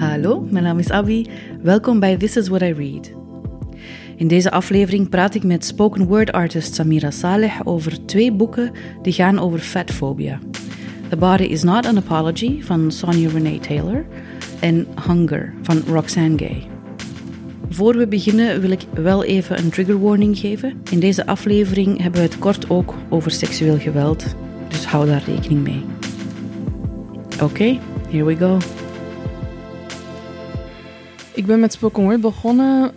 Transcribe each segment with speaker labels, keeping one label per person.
Speaker 1: Hallo, mijn naam is Abby. Welkom bij This is What I Read. In deze aflevering praat ik met spoken word artist Samira Saleh over twee boeken die gaan over fatphobia. The Body is Not an Apology van Sonia Renee Taylor en Hunger van Roxane Gay. Voor we beginnen wil ik wel even een trigger warning geven. In deze aflevering hebben we het kort ook over seksueel geweld, dus hou daar rekening mee. Oké, here we go.
Speaker 2: Ik ben met spoken word begonnen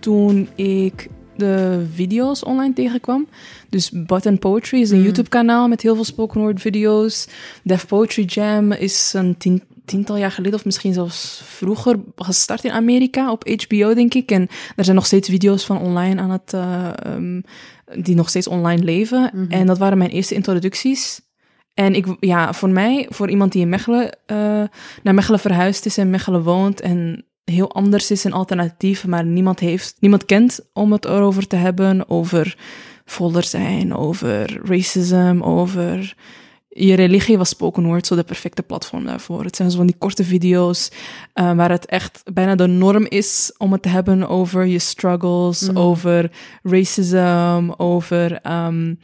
Speaker 2: toen ik de video's online tegenkwam. Dus Button Poetry is een
Speaker 1: Mm.
Speaker 2: YouTube-kanaal met heel veel spoken word video's. Def Poetry Jam is een tien, tiental jaar geleden, of misschien zelfs vroeger, gestart in Amerika op HBO, denk ik. En er zijn nog steeds video's van online aan het, eh, ehm, die nog steeds online leven.
Speaker 1: Mhm.
Speaker 2: En dat waren mijn eerste introducties. En ik, ja, voor mij, voor iemand die in Mechelen, eh, naar Mechelen verhuisd is en Mechelen woont en heel anders is en alternatief, maar niemand heeft, niemand kent om het erover te hebben, over voller zijn, over racism, over je religie was spoken word, zo de perfecte platform daarvoor. Het zijn zo van die korte video's eh, waar het echt bijna de norm is om het te hebben over je struggles,
Speaker 1: Mhm.
Speaker 2: over racism, over ehm,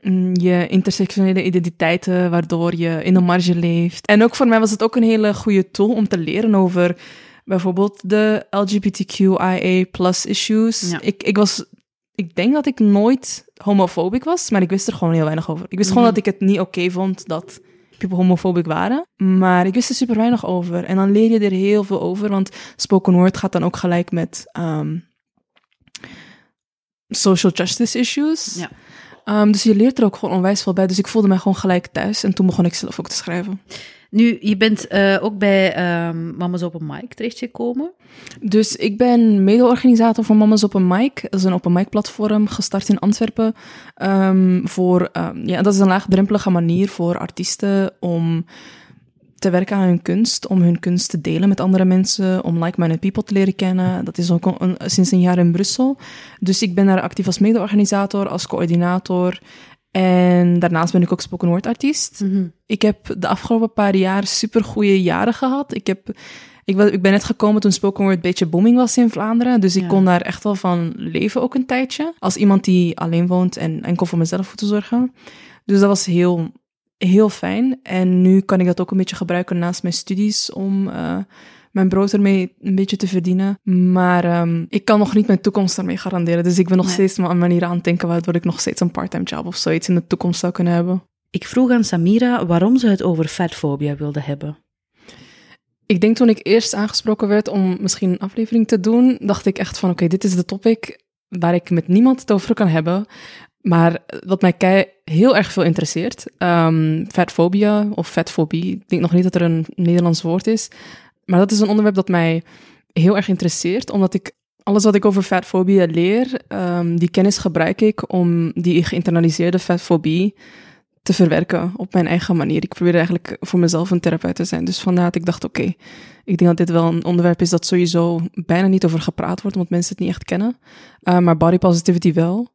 Speaker 2: mm, je intersectionele identiteiten, waardoor je in de marge leeft. En ook voor mij was het ook een hele goede tool om te leren over bijvoorbeeld de LGBTQIA plus issues.
Speaker 1: Ja.
Speaker 2: Ik, ik was, ik denk dat ik nooit homofobisch was, maar ik wist er gewoon heel weinig over. Ik wist
Speaker 1: Mhm.
Speaker 2: gewoon dat ik het niet oké vond dat people homofobisch waren, maar ik wist er super weinig over. En dan leer je er heel veel over, want spoken word gaat dan ook gelijk met ehm, social justice issues.
Speaker 1: Ja.
Speaker 2: Ehm, dus je leert er ook gewoon onwijs veel bij. Dus ik voelde mij gewoon gelijk thuis. En toen begon ik zelf ook te schrijven.
Speaker 1: Nu, je bent eh, ook bij ehm Mama's Open Mic terechtgekomen.
Speaker 2: Dus ik ben mede-organisator van Mama's Open Mic. Dat is een open mic platform gestart in Antwerpen. Ehm, voor, ehm, ja, dat is een laagdrempelige manier voor artiesten om te werken aan hun kunst, om hun kunst te delen met andere mensen, om like-minded people te leren kennen. Dat is ook sinds een jaar in Brussel. Dus ik ben daar actief als mede-organisator, als coördinator. En daarnaast ben ik ook spoken word artiest. Ik heb de afgelopen paar jaar super goede jaren gehad. Ik, heb, ik, ik ben net gekomen toen spoken word een beetje booming was in Vlaanderen. Dus ik
Speaker 1: Ja.
Speaker 2: kon daar echt wel van leven ook een tijdje. Als iemand die alleen woont en enkel voor mezelf te zorgen. Dus dat was heel, heel fijn. En nu kan ik dat ook een beetje gebruiken naast mijn studies om eh, mijn brood ermee een beetje te verdienen. Maar ehm, ik kan nog niet mijn toekomst daarmee garanderen. Dus ik ben nog
Speaker 1: Nee.
Speaker 2: steeds een manier aan het denken waardoor ik nog steeds een parttime job of zoiets in de toekomst zou kunnen hebben.
Speaker 1: Ik vroeg aan Samira waarom ze het over fatphobia wilde hebben.
Speaker 2: Ik denk toen ik eerst aangesproken werd om misschien een aflevering te doen, dacht ik echt van oké, dit is de topic waar ik met niemand het over kan hebben. Maar wat mij kei heel erg veel interesseert, ehm fatfobia of fatfobie, ik denk nog niet dat er een Nederlands woord is, maar dat is een onderwerp dat mij heel erg interesseert, omdat ik alles wat ik over fatfobie leer, ehm, die kennis gebruik ik om die geïnternaliseerde fatfobie te verwerken op mijn eigen manier. Ik probeer eigenlijk voor mezelf een therapeut te zijn. Dus vandaar dat ik dacht, oké, ik denk dat dit wel een onderwerp is dat sowieso bijna niet over gepraat wordt, omdat mensen het niet echt kennen. Uh, maar body positivity wel,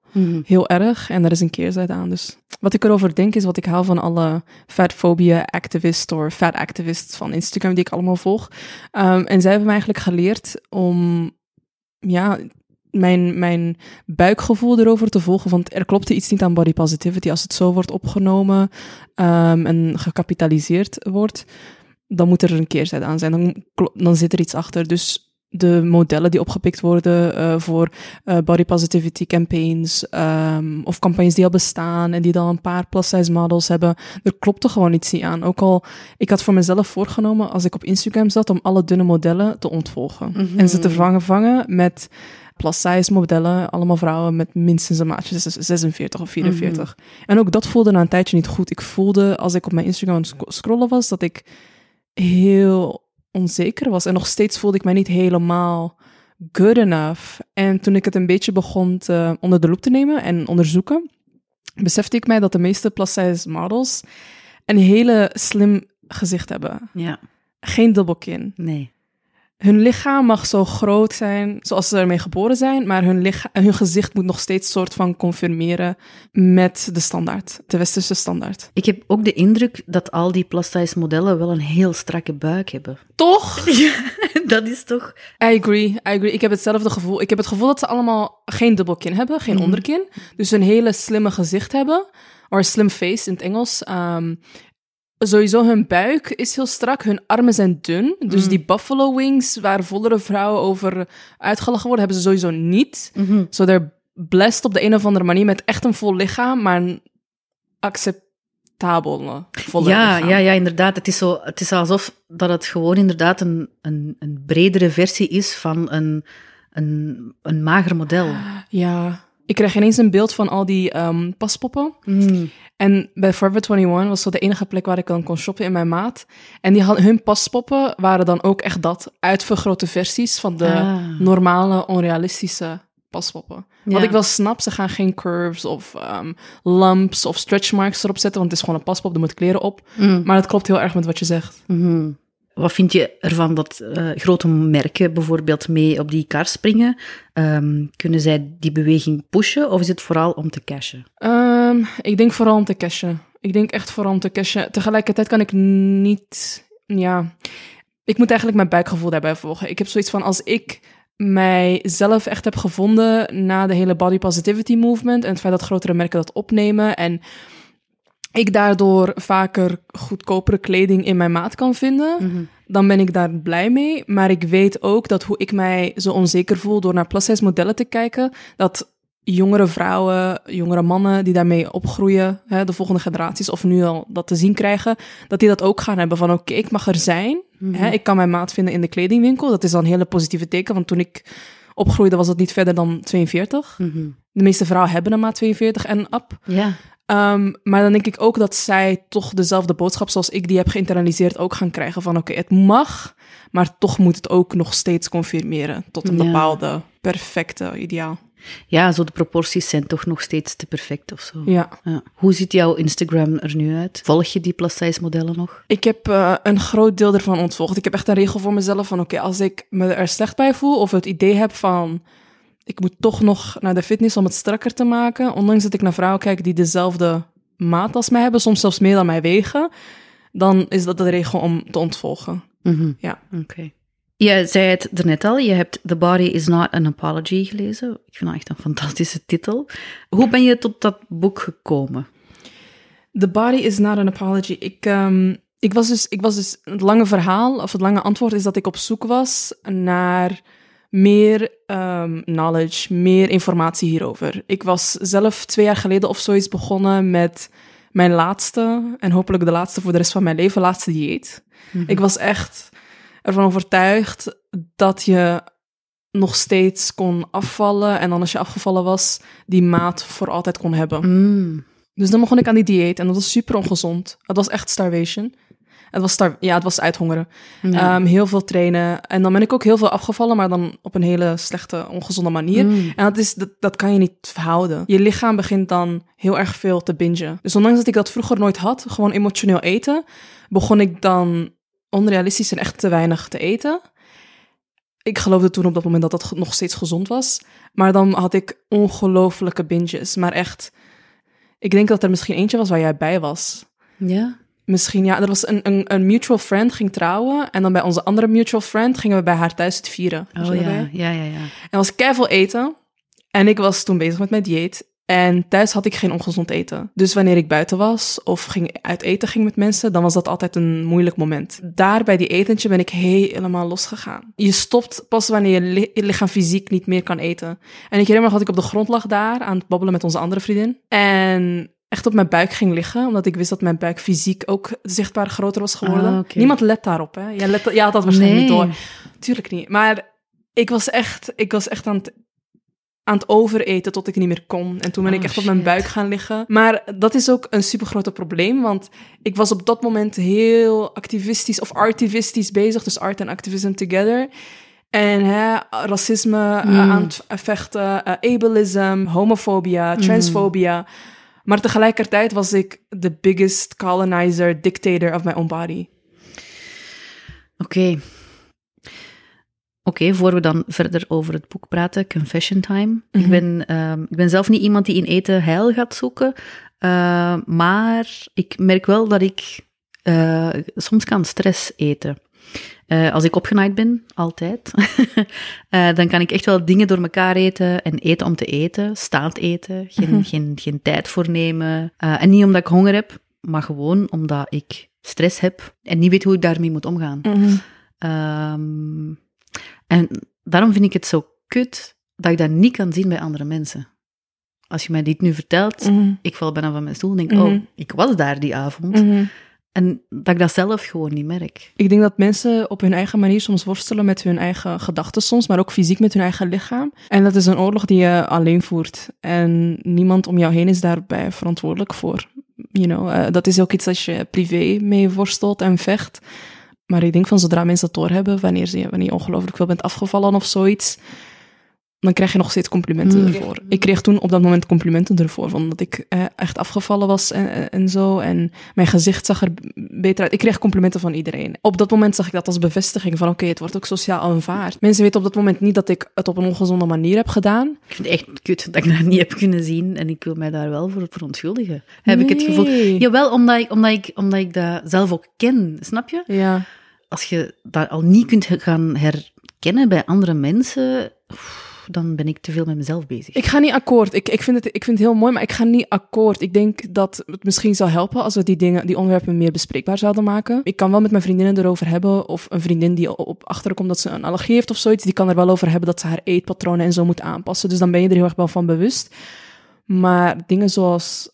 Speaker 2: heel erg. En daar is een keerzijde aan. Dus wat ik erover denk is wat ik hou van alle fatphobia activists of fat activists van Instagram die ik allemaal volg. Um, en zij hebben me eigenlijk geleerd om, ja, mijn, mijn buikgevoel erover te volgen. Want er klopte iets niet aan body positivity. Als het zo wordt opgenomen um, en gecapitaliseerd wordt, dan moet er een keerzijde aan zijn. Dan, dan zit er iets achter. Dus de modellen die opgepikt worden uh, voor uh, body positivity campaigns um, of campagnes die al bestaan en die dan een paar plus-size models hebben, er klopte gewoon iets niet aan. Ook al, ik had voor mezelf voorgenomen als ik op Instagram zat om alle dunne modellen te ontvolgen mm -hmm. en ze te vangen vangen met plus-size modellen, allemaal vrouwen met minstens een maatje 46 of 44. Mm -hmm. En ook dat voelde na een tijdje niet goed. Ik voelde als ik op mijn Instagram scrollen was dat ik heel onzeker was. En nog steeds voelde ik mij niet helemaal good enough. En toen ik het een beetje begon te, onder de loep te nemen en onderzoeken, besefte ik mij dat de meeste plus-size models een hele slim gezicht hebben.
Speaker 1: Ja.
Speaker 2: Geen dubbelkin.
Speaker 1: Nee.
Speaker 2: Hun lichaam mag zo groot zijn zoals ze ermee geboren zijn, maar hun, lichaam, hun gezicht moet nog steeds soort van confirmeren met de standaard, de westerse standaard.
Speaker 1: Ik heb ook de indruk dat al die plus-size modellen wel een heel strakke buik hebben.
Speaker 2: Toch?
Speaker 1: Ja, dat is toch...
Speaker 2: I agree, I agree. Ik heb hetzelfde gevoel. Ik heb het gevoel dat ze allemaal geen dubbelkin hebben, geen onderkin. Dus een hele slimme gezicht hebben. Or slim face in het Engels. Ehm, sowieso hun buik is heel strak, hun armen zijn dun. Dus die buffalo wings, waar vollere vrouwen over uitgelachen worden, hebben ze sowieso niet. Zo they're blessed op de een of andere manier met echt een vol lichaam, maar een acceptabel volle
Speaker 1: Ja,
Speaker 2: lichaam.
Speaker 1: ja, ja, inderdaad. Het is, zo, het is alsof dat het gewoon inderdaad een, een, een bredere versie is van een, een, een mager model.
Speaker 2: Ja. Ik kreeg ineens een beeld van al die ehm, paspoppen. En bij Forever 21 was zo de enige plek waar ik dan kon shoppen in mijn maat. En die hun paspoppen waren dan ook echt dat, uitvergrote versies van de
Speaker 1: Ah.
Speaker 2: normale, onrealistische paspoppen. Wat ik wel snap, ze gaan geen curves of ehm, lumps of stretch marks erop zetten, want het is gewoon een paspop, er moet kleren op. Maar dat klopt heel erg met wat je zegt.
Speaker 1: Mhm. Wat vind je ervan dat eh, grote merken bijvoorbeeld mee op die kar springen? Ehm, kunnen zij die beweging pushen of is het vooral om te cashen?
Speaker 2: Ehm, ik denk vooral om te cashen. Ik denk echt vooral om te cashen. Tegelijkertijd kan ik niet... Ja, ik moet eigenlijk mijn buikgevoel daarbij volgen. Ik heb zoiets van, als ik mijzelf echt heb gevonden na de hele body positivity movement en het feit dat grotere merken dat opnemen en ik daardoor vaker goedkopere kleding in mijn maat kan vinden, dan ben ik daar blij mee. Maar ik weet ook dat hoe ik mij zo onzeker voel door naar plus-size modellen te kijken, dat jongere vrouwen, jongere mannen die daarmee opgroeien, hè, de volgende generaties, of nu al dat te zien krijgen, dat die dat ook gaan hebben van oké, ik mag er zijn. Hè, ik kan mijn maat vinden in de kledingwinkel. Dat is dan een hele positieve teken, want toen ik opgroeide was het niet verder dan 42. De meeste vrouwen hebben een maat 42 en up.
Speaker 1: Ja.
Speaker 2: Ehm, maar dan denk ik ook dat zij toch dezelfde boodschap zoals ik die heb geïnternaliseerd ook gaan krijgen van oké, het mag, maar toch moet het ook nog steeds confirmeren tot een
Speaker 1: Ja.
Speaker 2: bepaalde perfecte ideaal.
Speaker 1: ja, zo de proporties zijn toch nog steeds te perfect of zo.
Speaker 2: Ja.
Speaker 1: Ja. Hoe ziet jouw Instagram er nu uit? Volg je die plus-size modellen nog?
Speaker 2: Ik heb eh, een groot deel ervan ontvolgd. Ik heb echt een regel voor mezelf van oké, als ik me er slecht bij voel of het idee heb van ik moet toch nog naar de fitness om het strakker te maken, ondanks dat ik naar vrouwen kijk die dezelfde maat als mij hebben, soms zelfs meer dan mij wegen, dan is dat de regel om te ontvolgen. Ja.
Speaker 1: Oké. Je zei het er net al, je hebt The Body is Not an Apology gelezen. Ik vind dat echt een fantastische titel. Hoe ben je tot dat boek gekomen?
Speaker 2: The body is not an apology. Ik, ehm, ik, was dus, ik was dus, het lange verhaal, of het lange antwoord is dat ik op zoek was naar meer ehm, knowledge, meer informatie hierover. Ik was zelf twee jaar geleden of zoiets begonnen met mijn laatste, en hopelijk de laatste voor de rest van mijn leven, laatste dieet. Ik was echt ervan overtuigd dat je nog steeds kon afvallen en dan als je afgevallen was, die maat voor altijd kon hebben.
Speaker 1: Mm.
Speaker 2: Dus dan begon ik aan die dieet en dat was super ongezond. Het was echt starvation. Het was, star ja, het was uithongeren.
Speaker 1: Ja.
Speaker 2: Ehm, heel veel trainen. En dan ben ik ook heel veel afgevallen, maar dan op een hele slechte, ongezonde manier.
Speaker 1: Mm.
Speaker 2: En dat, is, dat, dat kan je niet verhouden. Je lichaam begint dan heel erg veel te bingen. Dus ondanks dat ik dat vroeger nooit had, gewoon emotioneel eten, begon ik dan onrealistisch en echt te weinig te eten. Ik geloofde toen op dat moment dat dat nog steeds gezond was. Maar dan had ik ongelofelijke binges. Maar echt, ik denk dat er misschien eentje was waar jij bij was.
Speaker 1: Ja?
Speaker 2: Misschien, ja. Er was een, een, een mutual friend ging trouwen. En dan bij onze andere mutual friend gingen we bij haar thuis het vieren.
Speaker 1: Oh ja,
Speaker 2: erbij?
Speaker 1: ja, ja, ja.
Speaker 2: Er was keiveel eten. En ik was toen bezig met mijn dieet. En thuis had ik geen ongezond eten. Dus wanneer ik buiten was of ging uit eten ging met mensen, dan was dat altijd een moeilijk moment. Daar bij die etentje ben ik helemaal losgegaan. Je stopt pas wanneer je, li- je lichaam fysiek niet meer kan eten. En ik herinner me dat ik op de grond lag daar aan het babbelen met onze andere vriendin. En echt op mijn buik ging liggen, omdat ik wist dat mijn buik fysiek ook zichtbaar groter was geworden.
Speaker 1: Ah.
Speaker 2: Niemand let daarop, hè? Jij, let, jij had dat waarschijnlijk
Speaker 1: Nee.
Speaker 2: niet door. Tuurlijk niet. Maar ik was echt, ik was echt aan het, aan het overeten tot ik niet meer kon. En toen ben
Speaker 1: Oh,
Speaker 2: ik echt op mijn buik gaan liggen. Maar dat is ook een super groot probleem, want ik was op dat moment heel activistisch of artivistisch bezig. Dus art en activism together. En hè, racisme eh, aan het vechten, eh, ableism, homofobia, transfobia. Maar tegelijkertijd was ik the biggest colonizer, dictator of my own body.
Speaker 1: Oké. Oké, voor we dan verder over het boek praten, Confession Time. ik,
Speaker 2: Mhm.
Speaker 1: ben, ehm, ik ben zelf niet iemand die in eten heil gaat zoeken, eh, maar ik merk wel dat ik eh, soms kan stress eten. Eh, als ik opgenaaid ben, altijd, eh, dan kan ik echt wel dingen door elkaar eten en eten om te eten, staand eten, geen,
Speaker 2: Mhm.
Speaker 1: geen, geen tijd voor nemen. Eh, en niet omdat ik honger heb, maar gewoon omdat ik stress heb en niet weet hoe ik daarmee moet omgaan.
Speaker 2: Mhm.
Speaker 1: Ehm, en daarom vind ik het zo kut dat ik dat niet kan zien bij andere mensen. Als je mij dit nu vertelt,
Speaker 2: Mhm.
Speaker 1: ik val bijna van mijn stoel en denk, oh, ik was daar die avond. En dat ik dat zelf gewoon niet merk.
Speaker 2: Ik denk dat mensen op hun eigen manier soms worstelen met hun eigen gedachten soms, maar ook fysiek met hun eigen lichaam. En dat is een oorlog die je alleen voert. En niemand om jou heen is daarbij verantwoordelijk voor. You know, eh, dat is ook iets als je privé mee worstelt en vecht. Maar ik denk van zodra mensen dat doorhebben, wanneer, ze, wanneer je ongelooflijk veel bent afgevallen of zoiets, dan krijg je nog steeds complimenten
Speaker 1: Mm.
Speaker 2: ervoor. Ik kreeg toen op dat moment complimenten ervoor, van dat ik eh, echt afgevallen was en, en- en zo. En mijn gezicht zag er beter uit. Ik kreeg complimenten van iedereen. Op dat moment zag ik dat als bevestiging van oké, het wordt ook sociaal aanvaard. Mensen weten op dat moment niet dat ik het op een ongezonde manier heb gedaan.
Speaker 1: Ik vind het echt kut dat ik dat niet heb kunnen zien en ik wil mij daar wel voor verontschuldigen. Heb ik het gevoel. Jawel, omdat ik, omdat, ik, omdat ik dat zelf ook ken, snap je?
Speaker 2: Ja.
Speaker 1: Als je dat al niet kunt gaan herkennen bij andere mensen, oef, dan ben ik te veel met mezelf bezig.
Speaker 2: Ik ga niet akkoord. Ik, ik, vind het, ik vind het heel mooi, maar ik ga niet akkoord. Ik denk dat het misschien zou helpen als we die dingen, die onderwerpen meer bespreekbaar zouden maken. Ik kan wel met mijn vriendinnen erover hebben, of een vriendin die op achterkomt dat ze een allergie heeft of zoiets, die kan er wel over hebben dat ze haar eetpatronen en zo moet aanpassen. Dus dan ben je er heel erg wel van bewust. Maar dingen zoals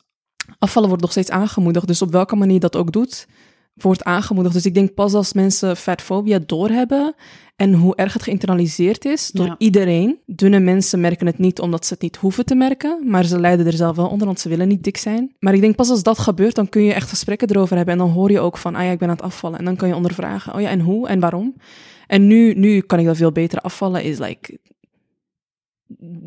Speaker 2: afvallen wordt nog steeds aangemoedigd. Dus op welke manier dat ook doet, wordt aangemoedigd. Dus ik denk pas als mensen fatfobia doorhebben en hoe erg het geïnternaliseerd is door
Speaker 1: Ja.
Speaker 2: iedereen. Dunne mensen merken het niet omdat ze het niet hoeven te merken, maar ze lijden er zelf wel onder, want ze willen niet dik zijn. Maar ik denk pas als dat gebeurt, dan kun je echt gesprekken erover hebben en dan hoor je ook van, ah ja, ik ben aan het afvallen. En dan kan je ondervragen, oh ja, en hoe en waarom? En nu, nu kan ik dat veel beter afvallen, is like,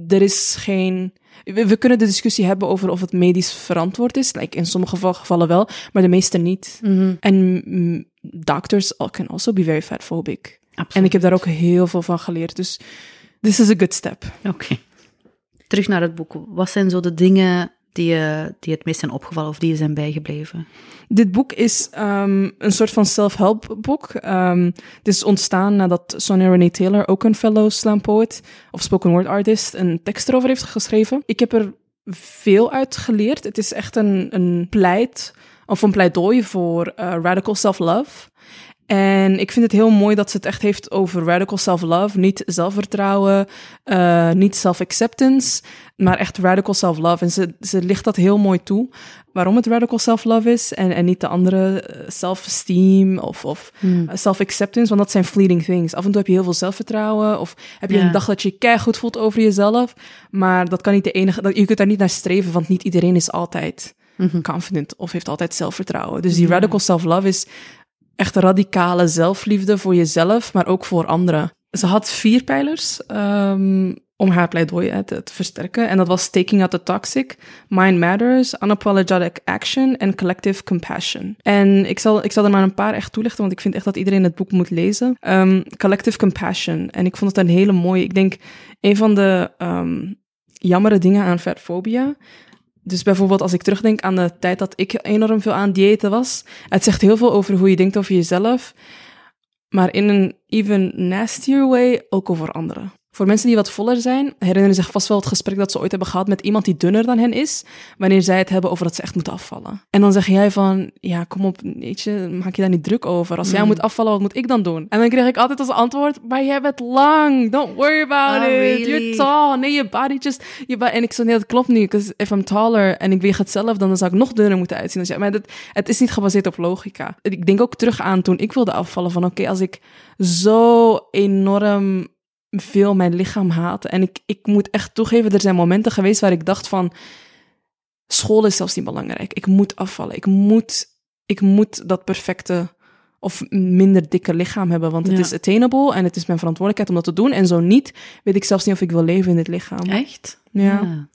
Speaker 2: er is geen... We, we kunnen de discussie hebben over of het medisch verantwoord is. Like in sommige geval- gevallen wel, maar de meeste niet.
Speaker 1: Mhm,
Speaker 2: En mm, doctors can also be very fatphobic.
Speaker 1: absoluut.
Speaker 2: En ik heb daar ook heel veel van geleerd. Dus this is a good step.
Speaker 1: Oké. Terug naar het boek. Wat zijn zo de dingen die je, die het meest zijn opgevallen of die zijn bijgebleven?
Speaker 2: Dit boek is ehm, een soort van self-help boek. Ehm, het is ontstaan nadat Sonia Renee Taylor, ook een fellow slam poet of spoken word artist, een tekst erover heeft geschreven. Ik heb er veel uit geleerd. Het is echt een, een pleit of een pleidooi voor eh, radical self-love. En ik vind het heel mooi dat ze het echt heeft over radical self-love. Niet zelfvertrouwen, eh, niet self-acceptance, maar echt radical self-love. En ze, ze ligt dat heel mooi toe. Waarom het radical self-love is en, en niet de andere eh, self-esteem of, of
Speaker 1: Hmm.
Speaker 2: eh, self-acceptance. Want dat zijn fleeting things. Af en toe heb je heel veel zelfvertrouwen of heb je een dag dat je je keihard voelt over jezelf. Maar dat kan niet de enige... Dat, je kunt daar niet naar streven, want niet iedereen is altijd
Speaker 1: Mhm.
Speaker 2: confident of heeft altijd zelfvertrouwen. Dus die radical self-love is echt radicale zelfliefde voor jezelf, maar ook voor anderen. Ze had vier pijlers ehm, om haar pleidooi te, te versterken. En dat was taking out the toxic, mind matters, unapologetic action en collective compassion. En ik zal, ik zal er maar een paar echt toelichten, want ik vind echt dat iedereen het boek moet lezen. Ehm, collective compassion. En ik vond het een hele mooie. Ik denk, een van de ehm jammere dingen aan fatfobia dus bijvoorbeeld als ik terugdenk aan de tijd dat ik enorm veel aan diëten was, het zegt heel veel over hoe je denkt over jezelf, maar in een even nastier way ook over anderen. Voor mensen die wat voller zijn, herinneren zich vast wel het gesprek dat ze ooit hebben gehad met iemand die dunner dan hen is, wanneer zij het hebben over dat ze echt moeten afvallen. En dan zeg jij van, ja, kom op, weet je, maak je daar niet druk over. Als jij
Speaker 1: Mm.
Speaker 2: moet afvallen, wat moet ik dan doen? En dan kreeg ik altijd als antwoord, maar jij bent lang, don't worry about
Speaker 1: Oh,
Speaker 2: it,
Speaker 1: really?
Speaker 2: you're tall, nee, je body just... Je ba- en ik zo, nee, dat klopt niet, because if I'm taller en ik weeg hetzelfde, dan zou ik nog dunner moeten uitzien. Dus ja, maar dat, het is niet gebaseerd op logica. Ik denk ook terug aan toen ik wilde afvallen van, oké, als ik zo enorm veel mijn lichaam haat en ik, ik moet echt toegeven, er zijn momenten geweest waar ik dacht van, school is zelfs niet belangrijk. Ik moet afvallen. Ik moet, ik moet dat perfecte of minder dikke lichaam hebben, want het
Speaker 1: Ja.
Speaker 2: is attainable en het is mijn verantwoordelijkheid om dat te doen. En zo niet, weet ik zelfs niet of ik wil leven in dit lichaam.
Speaker 1: Echt?
Speaker 2: Ja.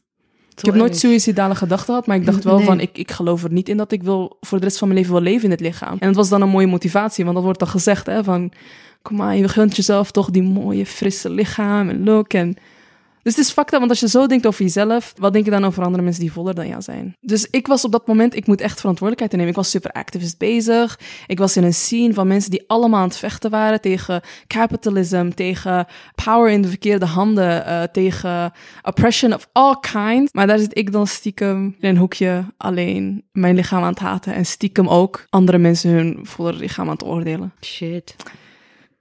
Speaker 2: Ik heb nooit suïcidale gedachten gehad, maar ik dacht wel
Speaker 1: Nee.
Speaker 2: van, ik, ik geloof er niet in dat ik wil voor de rest van mijn leven wil leven in het lichaam. En het was dan een mooie motivatie, want dat wordt dan gezegd, hè, van, kom maar, je gunt jezelf toch die mooie, frisse lichaam en look. En... Dus het is fucked up, want als je zo denkt over jezelf, wat denk je dan over andere mensen die voller dan jou zijn? Dus ik was op dat moment, ik moet echt verantwoordelijkheid nemen. Ik was super activist bezig. Ik was in een scene van mensen die allemaal aan het vechten waren tegen capitalism, tegen power in de verkeerde handen, eh, tegen oppression of all kinds. Maar daar zit ik dan stiekem in een hoekje alleen mijn lichaam aan het haten en stiekem ook andere mensen hun voller lichaam aan het oordelen.
Speaker 1: Shit.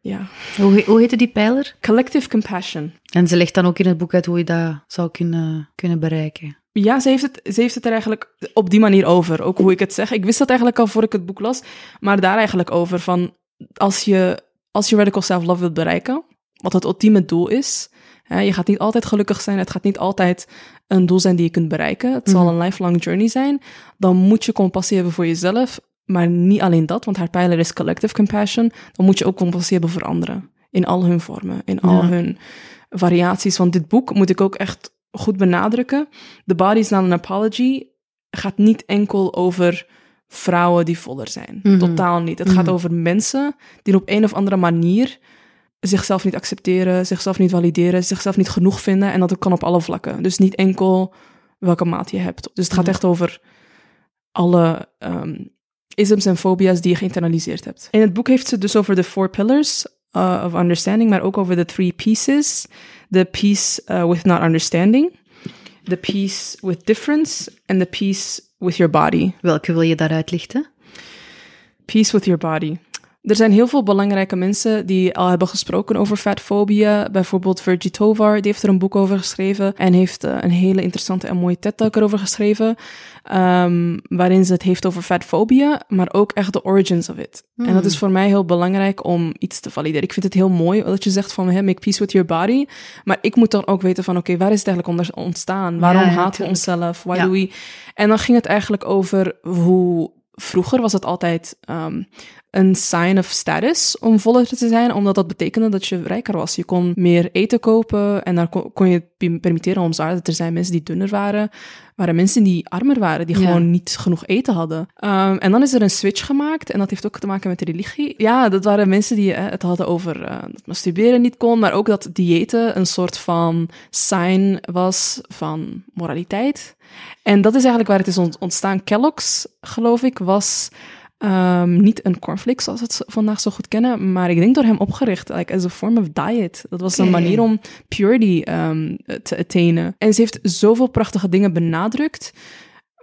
Speaker 2: Ja.
Speaker 1: Hoe, hoe heette die pijler?
Speaker 2: Collective compassion.
Speaker 1: En ze legt dan ook in het boek uit hoe je dat zou kunnen, kunnen bereiken.
Speaker 2: Ja, ze heeft, het, ze heeft het er eigenlijk op die manier over. Ook hoe ik het zeg. Ik wist dat eigenlijk al voor ik het boek las. Maar daar eigenlijk over van... Als je, als je radical self-love wilt bereiken... Wat het ultieme doel is... Hè, je gaat niet altijd gelukkig zijn. Het gaat niet altijd een doel zijn die je kunt bereiken. Het zal
Speaker 1: Mhm.
Speaker 2: een lifelong journey zijn. Dan moet je compassie hebben voor jezelf. Maar niet alleen dat, want haar pijler is collective compassion. Dan moet je ook compassie hebben voor anderen. In al hun vormen. In al
Speaker 1: Ja.
Speaker 2: hun variaties. Want dit boek moet ik ook echt goed benadrukken. The Body is Not an Apology gaat niet enkel over vrouwen die voller zijn.
Speaker 1: Mhm.
Speaker 2: Totaal niet. Het gaat
Speaker 1: Mhm.
Speaker 2: over mensen die op een of andere manier zichzelf niet accepteren, zichzelf niet valideren, zichzelf niet genoeg vinden. En dat kan op alle vlakken. Dus niet enkel welke maat je hebt. Dus het gaat echt over alle ehm isms en fobia's die je geïnternaliseerd hebt. In het boek heeft ze het dus over de four pillars uh, of understanding, maar ook over de three pieces. The peace uh, with not understanding, the peace with difference, and the peace with your body.
Speaker 1: Welke wil je daaruit lichten?
Speaker 2: Peace with your body. Er zijn heel veel belangrijke mensen die al hebben gesproken over fatfobia. Bijvoorbeeld Virgie Tovar, die heeft er een boek over geschreven. En heeft eh, een hele interessante en mooie TED-talk erover geschreven. ehm, waarin ze het heeft over fatfobia, maar ook echt de origins of it. En dat is voor mij heel belangrijk om iets te valideren. Ik vind het heel mooi dat je zegt van, hey, make peace with your body. Maar ik moet dan ook weten van, oké, waar is het eigenlijk onder- ontstaan? Waarom
Speaker 1: Ja,
Speaker 2: haten we onszelf? Why
Speaker 1: Ja.
Speaker 2: do we... En dan ging het eigenlijk over hoe... Vroeger was het altijd ehm, een sign of status om voller te zijn, omdat dat betekende dat je rijker was. Je kon meer eten kopen en dan kon, je het pi- permitteren om zwaarder te zijn. Mensen die dunner waren, waren mensen die armer waren, die
Speaker 1: Ja.
Speaker 2: gewoon niet genoeg eten hadden. Ehm, en dan is er een switch gemaakt en dat heeft ook te maken met de religie. Ja, dat waren mensen die eh, het hadden over eh, dat masturberen niet kon, maar ook dat diëten een soort van sign was van moraliteit. En dat is eigenlijk waar het is ont- ontstaan. Kellogg's, geloof ik, was ehm, niet een cornflakes zoals we het vandaag zo goed kennen, maar ik denk door hem opgericht, like as a form of diet. Dat was een manier om purity ehm, te attainen. En ze heeft zoveel prachtige dingen benadrukt,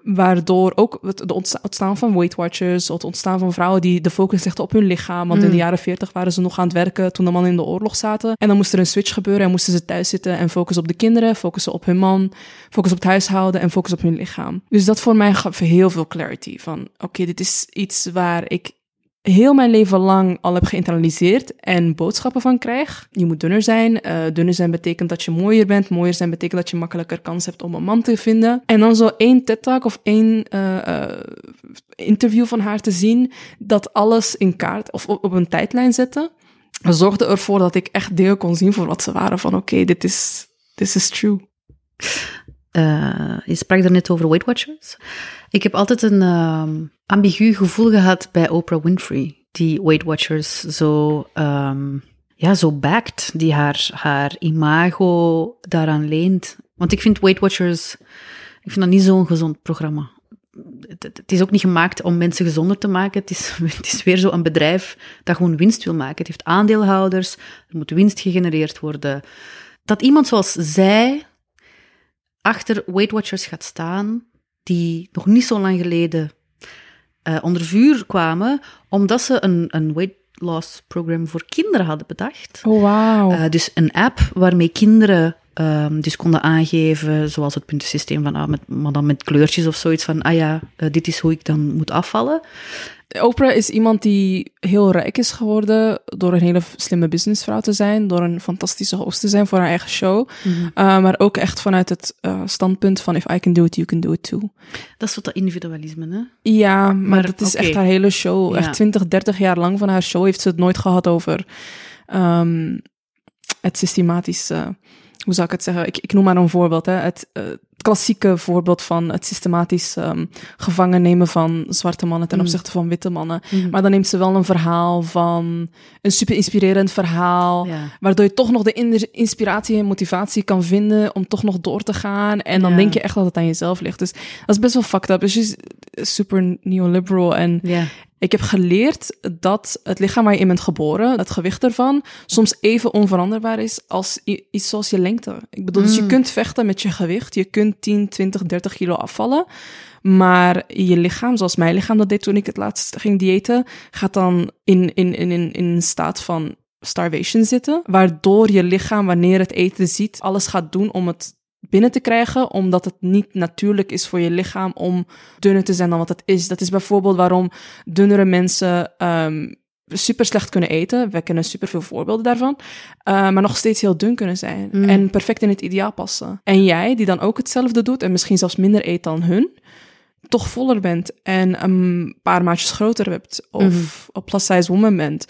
Speaker 2: waardoor ook het ontstaan van Weight Watchers, het ontstaan van vrouwen die de focus legden op hun lichaam, want in
Speaker 1: Mm.
Speaker 2: de jaren 40 waren ze nog aan het werken toen de mannen in de oorlog zaten. En dan moest er een switch gebeuren en moesten ze thuis zitten en focussen op de kinderen, focussen op hun man, focussen op het huishouden en focussen op hun lichaam. Dus dat voor mij gaf heel veel clarity van, oké, dit is iets waar ik heel mijn leven lang al heb geïnternaliseerd en boodschappen van krijg. Je moet dunner zijn. Eh, dunner zijn betekent dat je mooier bent. Mooier zijn betekent dat je makkelijker kans hebt om een man te vinden. En dan zo één TED-talk of één eh, eh, interview van haar te zien, dat alles in kaart of op, een tijdlijn zette, zorgde ervoor dat ik echt deel kon zien voor wat ze waren. Van oké, dit is this is true.
Speaker 1: Eh, je sprak er net over Weight Watchers. Ik heb altijd een ehm, ambigu gevoel gehad bij Oprah Winfrey, die Weight Watchers zo, ehm, ja, zo backt, die haar, haar imago daaraan leent. Want ik vind Weight Watchers, ik vind dat niet zo'n gezond programma. Het, het- is ook niet gemaakt om mensen gezonder te maken. Het is, het is weer zo een bedrijf dat gewoon winst wil maken. Het heeft aandeelhouders, er moet winst gegenereerd worden. Dat iemand zoals zij achter Weight Watchers gaat staan, die nog niet zo lang geleden eh, onder vuur kwamen, omdat ze een, een weight loss program voor kinderen hadden bedacht.
Speaker 2: Oh, wauw.
Speaker 1: Eh, dus een app waarmee kinderen ehm, dus konden aangeven, zoals het puntensysteem, van, ah, met, maar dan met kleurtjes of zoiets van, ah ja, eh, dit is hoe ik dan moet afvallen.
Speaker 2: Oprah is iemand die heel rijk is geworden door een hele slimme businessvrouw te zijn, door een fantastische host te zijn voor haar eigen show, Uh, maar ook echt vanuit het uh, standpunt van if I can do it, you can do it too.
Speaker 1: Dat is wat dat individualisme, hè?
Speaker 2: Ja, maar,
Speaker 1: Maar,
Speaker 2: dat is echt haar hele show.
Speaker 1: Ja.
Speaker 2: Echt 20, 30 jaar lang van haar show heeft ze het nooit gehad over ehm, het systematisch eh, hoe zou ik het zeggen? Ik, ik noem maar een voorbeeld. Hè. Het, uh, klassieke voorbeeld van het systematisch um, gevangen nemen van zwarte mannen ten mm. opzichte van witte mannen. Mm. Maar dan neemt ze wel een verhaal van een super inspirerend verhaal, ja. waardoor je toch nog de inspiratie en motivatie kan vinden om toch nog door te gaan. En dan ja. denk je echt dat het aan jezelf ligt. Dus dat is best wel fucked up. Dus je is super neoliberal en ja. Ik heb geleerd dat het lichaam waar je in bent geboren, het gewicht ervan, soms even onveranderbaar is als iets zoals je lengte. Ik bedoel, dus je mm. kunt vechten met je gewicht. Je kunt 10, 20, 30 kilo afvallen. Maar je lichaam, zoals mijn lichaam dat deed toen ik het laatst ging diëten, gaat dan in, in, in, in, in een staat van starvation zitten. Waardoor je lichaam, wanneer het eten ziet, alles gaat doen om het binnen te krijgen, omdat het niet natuurlijk is voor je lichaam om dunner te zijn dan wat het is. Dat is bijvoorbeeld waarom dunnere mensen um, super slecht kunnen eten. We kennen super veel voorbeelden daarvan. Uh, maar nog steeds heel dun kunnen zijn. Mm. En perfect in het ideaal passen. En jij, die dan ook hetzelfde doet en misschien zelfs minder eet dan hun, toch voller bent en een paar maatjes groter hebt of mm. op plus size woman bent.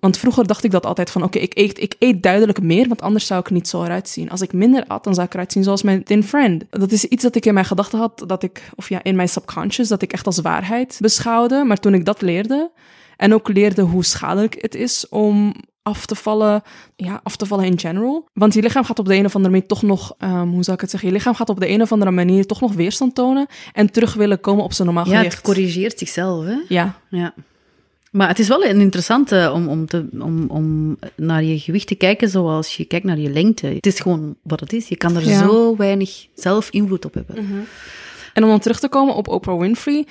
Speaker 2: Want vroeger dacht ik dat altijd van, oké, ik, eet, ik eet duidelijk meer, want anders zou ik niet zo eruit zien. Als ik minder at, dan zou ik eruit zien zoals mijn thin friend. Dat is iets dat ik in mijn gedachten had, dat ik, of ja, in mijn subconscious, dat ik echt als waarheid beschouwde. Maar toen ik dat leerde, en ook leerde hoe schadelijk het is om af te vallen, ja, af te vallen in general. Want je lichaam gaat op de een of andere manier toch nog, um, hoe zou ik het zeggen, je lichaam gaat op de een of andere manier toch nog weerstand tonen en terug willen komen op zijn normaal gewicht.
Speaker 1: Ja, het corrigeert zichzelf, hè?
Speaker 2: Ja.
Speaker 1: Ja. Maar het is wel een interessante om, om, te, om, om naar je gewicht te kijken zoals je kijkt naar je lengte. Het is gewoon wat het is. Je kan er zo weinig zelf invloed op hebben.
Speaker 2: Mhm. En om dan terug te komen op Oprah Winfrey.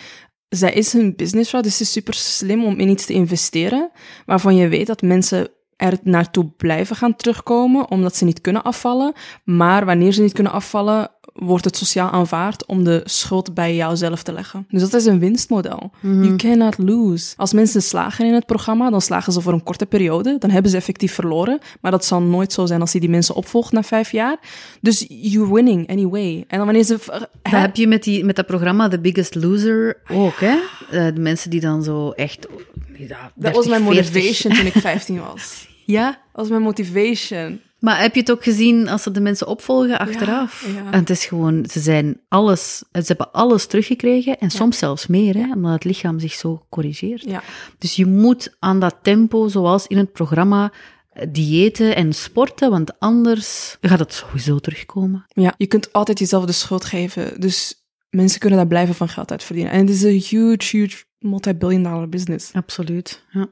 Speaker 2: Zij is een businessvrouw, dus het is super slim om in iets te investeren waarvan je weet dat mensen er naartoe blijven gaan terugkomen, omdat ze niet kunnen afvallen. Maar wanneer ze niet kunnen afvallen, wordt het sociaal aanvaard om de schuld bij jouzelf te leggen. Dus dat is een winstmodel. Mhm. You cannot lose. Als mensen slagen in het programma, dan slagen ze voor een korte periode. Dan hebben ze effectief verloren. Maar dat zal nooit zo zijn als je die mensen opvolgt na vijf jaar. Dus you're winning anyway. En dan wanneer ze...
Speaker 1: Dat heb je met, die, met dat programma The Biggest Loser ook, hè? Uh, de mensen die dan zo echt...
Speaker 2: Ja, dat was mijn motivation toen ik 15 was.
Speaker 1: Ja?
Speaker 2: Dat was mijn motivation.
Speaker 1: Maar heb je het ook gezien als ze de mensen opvolgen achteraf?
Speaker 2: Ja,
Speaker 1: En het is gewoon, ze zijn alles, ze hebben alles teruggekregen en soms zelfs meer, hè, omdat het lichaam zich zo corrigeert.
Speaker 2: Ja.
Speaker 1: Dus je moet aan dat tempo, zoals in het programma, eh, diëten en sporten, want anders gaat het sowieso terugkomen.
Speaker 2: Ja, je kunt altijd jezelf de schuld geven. Dus mensen kunnen daar blijven van geld uit verdienen. En het is een huge, huge multi-billion dollar business.
Speaker 1: Absoluut, ja.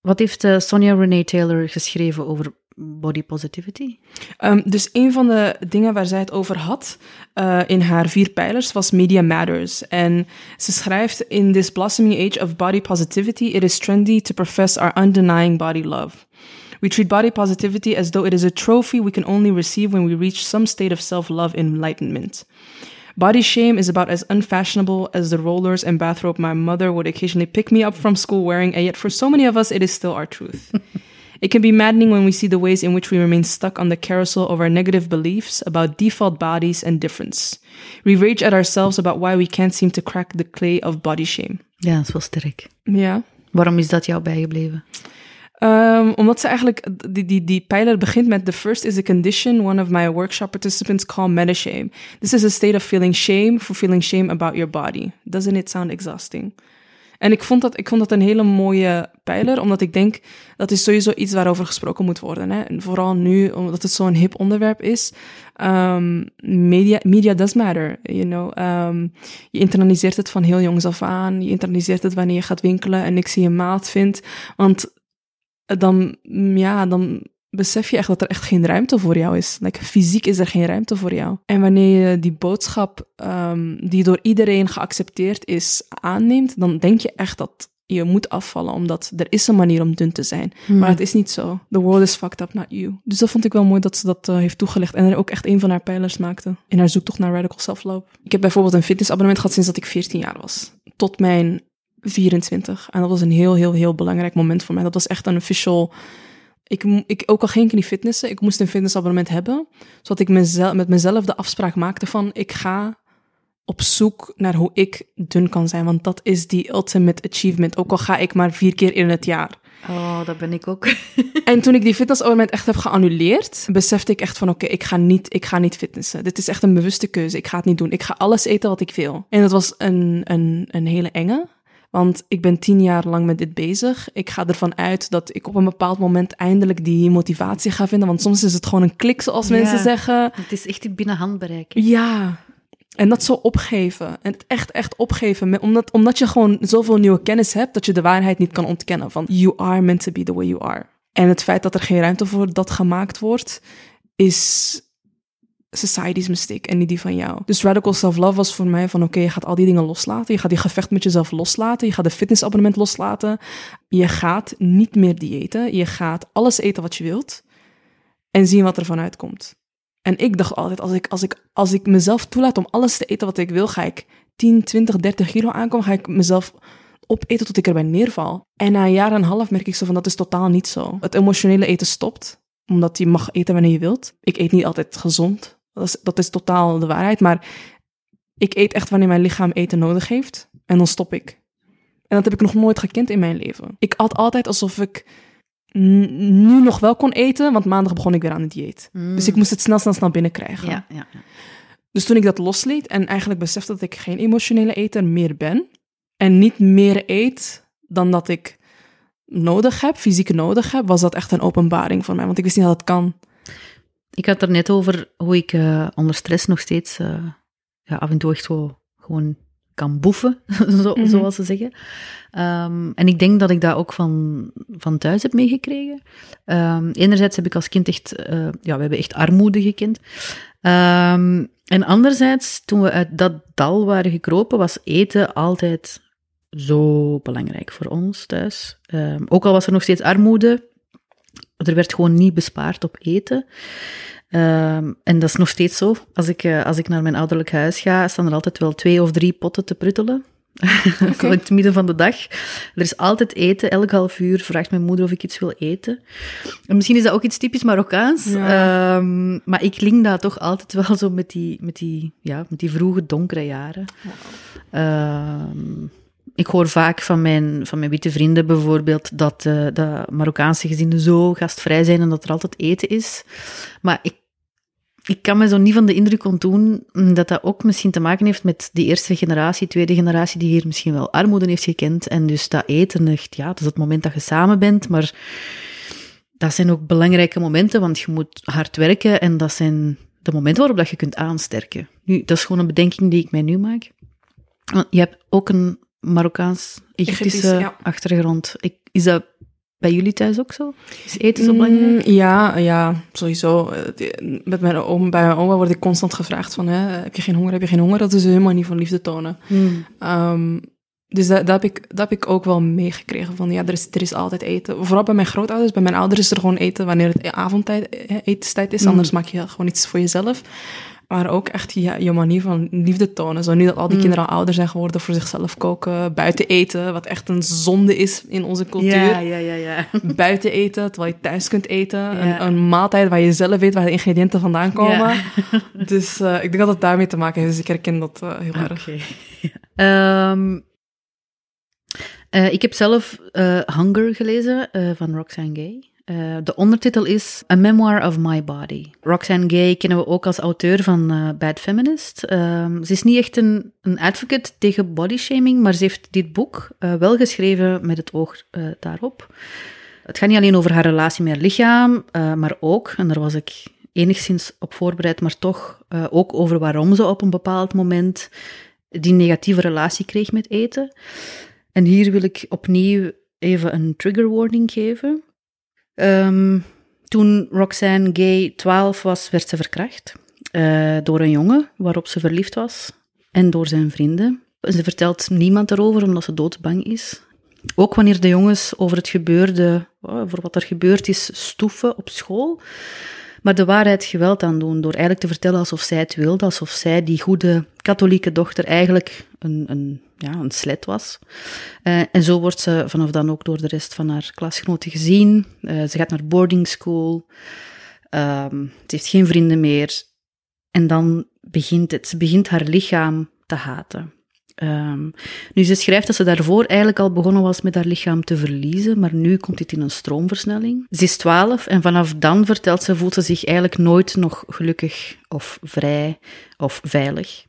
Speaker 1: Wat heeft uh, Sonia Renee Taylor geschreven over body positivity?
Speaker 2: Um, dus een van de dingen waar zij het over had uh, in haar vier pijlers was Media Matters. En ze schrijft: In this blossoming age of body positivity, it is trendy to profess our undenying body love. We treat body positivity as though it is a trophy we can only receive when we reach some state of self love enlightenment. Body shame is about as unfashionable as the rollers and bathrobe my mother would occasionally pick me up from school wearing, and yet for so many of us, it is still our truth. It can be maddening when we see the ways in which we remain stuck on the carousel of our negative beliefs about default bodies and difference. We rage at ourselves about why we can't seem to crack the clay of body shame.
Speaker 1: Ja, dat is wel sterk.
Speaker 2: Ja.
Speaker 1: Waarom is dat jou bijgebleven?
Speaker 2: Um, omdat ze eigenlijk, die, die, die pijler begint met the first is a condition one of my workshop participants call meta-shame. This is a state of feeling shame for feeling shame about your body. Doesn't it sound exhausting? En ik vond, dat, ik vond dat een hele mooie pijler, omdat ik denk dat is sowieso iets waarover gesproken moet worden. Hè? En vooral nu, omdat het zo'n hip onderwerp is. Um, media, media does matter, you know. Um, je internaliseert het van heel jongs af aan. Je internaliseert het wanneer je gaat winkelen en ik zie een maat vindt. Want dan, ja, dan besef je echt dat er echt geen ruimte voor jou is. Like, fysiek is er geen ruimte voor jou. En wanneer je die boodschap, um, die door iedereen geaccepteerd is, aanneemt, dan denk je echt dat je moet afvallen, omdat er is een manier om dun te zijn. Hmm. Maar het is niet zo. The world is fucked up, not you. Dus dat vond ik wel mooi dat ze dat uh, heeft toegelicht. En er ook echt een van haar pijlers maakte. In haar zoektocht naar radical self-love. Ik heb bijvoorbeeld een fitnessabonnement gehad sinds dat ik 14 jaar was. Tot mijn 24. En dat was een heel, heel, heel belangrijk moment voor mij. Dat was echt een official ik, ik, ook al ging ik niet fitnessen, ik moest een fitnessabonnement hebben, zodat ik mezelf, met mezelf de afspraak maakte van ik ga op zoek naar hoe ik dun kan zijn, want dat is die ultimate achievement, ook al ga ik maar vier keer in het jaar.
Speaker 1: Oh, dat ben ik ook.
Speaker 2: En toen ik die fitnessabonnement echt heb geannuleerd, besefte ik echt van oké, ik ga niet, ik ga niet fitnessen. Dit is echt een bewuste keuze. Ik ga het niet doen. Ik ga alles eten wat ik wil. En dat was een, een, een hele enge. Want ik ben tien jaar lang met dit bezig. Ik ga ervan uit dat ik op een bepaald moment eindelijk die motivatie ga vinden. Want soms is het gewoon een klik, zoals mensen zeggen.
Speaker 1: Het is echt binnen handbereik.
Speaker 2: Ja. En dat zo opgeven. En het echt, echt opgeven. Omdat, omdat je gewoon zoveel nieuwe kennis hebt, dat je de waarheid niet kan ontkennen. Van, you are meant to be the way you are. En het feit dat er geen ruimte voor dat gemaakt wordt, is society's mistake en niet die van jou. Dus radical self-love was voor mij van, oké, je gaat al die dingen loslaten. Je gaat die gevecht met jezelf loslaten. Je gaat de fitnessabonnement loslaten. Je gaat niet meer diëten. Je gaat alles eten wat je wilt. En zien wat er vanuit komt. En ik dacht altijd, als ik, als, ik, als ik mezelf toelaat om alles te eten wat ik wil, ga ik 10, 20, 30 kilo aankomen. Ga ik mezelf opeten tot ik erbij neerval. En na een jaar en een half merk ik zo van, dat is totaal niet zo. Het emotionele eten stopt, omdat je mag eten wanneer je wilt. Ik eet niet altijd gezond. Dat is, dat is totaal de waarheid. Maar ik eet echt wanneer mijn lichaam eten nodig heeft. En dan stop ik. En dat heb ik nog nooit gekend in mijn leven. Ik at altijd alsof ik nu nog wel kon eten, want maandag begon ik weer aan het dieet. Dus ik moest het snel, snel, snel binnenkrijgen.
Speaker 1: Ja, ja, ja.
Speaker 2: Dus toen ik dat losliet en eigenlijk besefte dat ik geen emotionele eter meer ben en niet meer eet dan dat ik nodig heb, fysiek nodig heb, was dat echt een openbaring voor mij. Want ik wist niet dat het kan.
Speaker 1: Ik had er net over hoe ik eh, onder stress nog steeds eh, ja, af en toe echt zo gewoon kan boeven, zo,
Speaker 2: Mhm.
Speaker 1: zoals ze zeggen. Ehm, en ik denk dat ik dat ook van, van thuis heb meegekregen. Ehm, enerzijds heb ik als kind echt, eh, ja, we hebben echt armoede gekend. Ehm, en anderzijds, toen we uit dat dal waren gekropen, was eten altijd zo belangrijk voor ons thuis. Ook al was er nog steeds armoede, er werd gewoon niet bespaard op eten. Ehm, en dat is nog steeds zo. Als ik, eh, als ik naar mijn ouderlijk huis ga, staan er altijd wel twee of drie potten te pruttelen. Zo in het midden van de dag. Er is altijd eten. Elk half uur vraagt mijn moeder of ik iets wil eten. En misschien is dat ook iets typisch Marokkaans.
Speaker 2: Ja.
Speaker 1: Ehm, maar ik link dat toch altijd wel zo met die, met die, ja, met die vroege donkere jaren. Ehm, ik hoor vaak van mijn, van mijn witte vrienden bijvoorbeeld dat eh, de Marokkaanse gezinnen zo gastvrij zijn en dat er altijd eten is. Maar ik, ik kan me zo niet van de indruk ontdoen dat dat ook misschien te maken heeft met die eerste generatie, tweede generatie, die hier misschien wel armoede heeft gekend. En dus dat eten, echt, ja, dat is het moment dat je samen bent, maar dat zijn ook belangrijke momenten, want je moet hard werken en dat zijn de momenten waarop dat je kunt aansterken. Nu, dat is gewoon een bedenking die ik mij nu maak. Want je hebt ook een Marokkaans-Egyptische achtergrond. Ik, is dat bij jullie thuis ook zo? Is eten zo belangrijk?
Speaker 2: Mm, ja, ja, sowieso. Eh, Met mijn oom, bij mijn oma word ik constant gevraagd van, hè, heb je geen honger, heb je geen honger? Dat is helemaal niet van liefde tonen.
Speaker 1: Hmm.
Speaker 2: Ehm, dus dat, dat, heb ik, dat heb ik ook wel meegekregen. Van ja, er is, er is altijd eten. Vooral bij mijn grootouders. Bij mijn ouders is er gewoon eten wanneer het avondtijd, eh, etenstijd is.
Speaker 1: Mm.
Speaker 2: Anders maak je gewoon iets voor jezelf. Maar ook echt je manier van liefde tonen. Zo nu dat al die
Speaker 1: Mm.
Speaker 2: kinderen al ouder zijn geworden, voor zichzelf koken, buiten eten. Wat echt een zonde is in onze cultuur.
Speaker 1: Ja, ja, ja, ja.
Speaker 2: Buiten eten, terwijl je thuis kunt eten.
Speaker 1: Ja.
Speaker 2: Een, een maaltijd waar je zelf weet waar de ingrediënten vandaan komen.
Speaker 1: Ja.
Speaker 2: Dus eh, ik denk dat het daarmee te maken heeft. Dus ik herken dat eh, heel erg.
Speaker 1: Oké. Ehm, eh, ik heb zelf Hunger gelezen van Roxane Gay. Eh, de ondertitel is A Memoir of My Body. Roxane Gay kennen we ook als auteur van eh, Bad Feminist. Ehm, ze is niet echt een, een advocate tegen bodyshaming, maar ze heeft dit boek eh, wel geschreven met het oog daarop. Het gaat niet alleen over haar relatie met haar lichaam, maar ook, en daar was ik enigszins op voorbereid, maar toch ook over waarom ze op een bepaald moment die negatieve relatie kreeg met eten. En hier wil ik opnieuw even een trigger warning geven. Ehm, toen Roxanne Gay 12 was, werd ze verkracht eh, door een jongen waarop ze verliefd was en door zijn vrienden. Ze vertelt niemand erover omdat ze doodsbang is. Ook wanneer de jongens over het gebeurde, oh, voor wat er gebeurd is, stoeven op school. Maar de waarheid geweld aan doen door eigenlijk te vertellen alsof zij het wilde, alsof zij, die goede katholieke dochter, eigenlijk een, een, ja, een slet was. Eh, en zo wordt ze vanaf dan ook door de rest van haar klasgenoten gezien. Eh, ze gaat naar boarding school. Ehm, ze heeft geen vrienden meer. En dan begint het. Ze begint haar lichaam te haten. Ehm, nu, ze schrijft dat ze daarvoor eigenlijk al begonnen was met haar lichaam te verliezen, maar nu komt dit in een stroomversnelling. Ze is twaalf en vanaf dan, vertelt ze, voelt ze zich eigenlijk nooit nog gelukkig of vrij of veilig.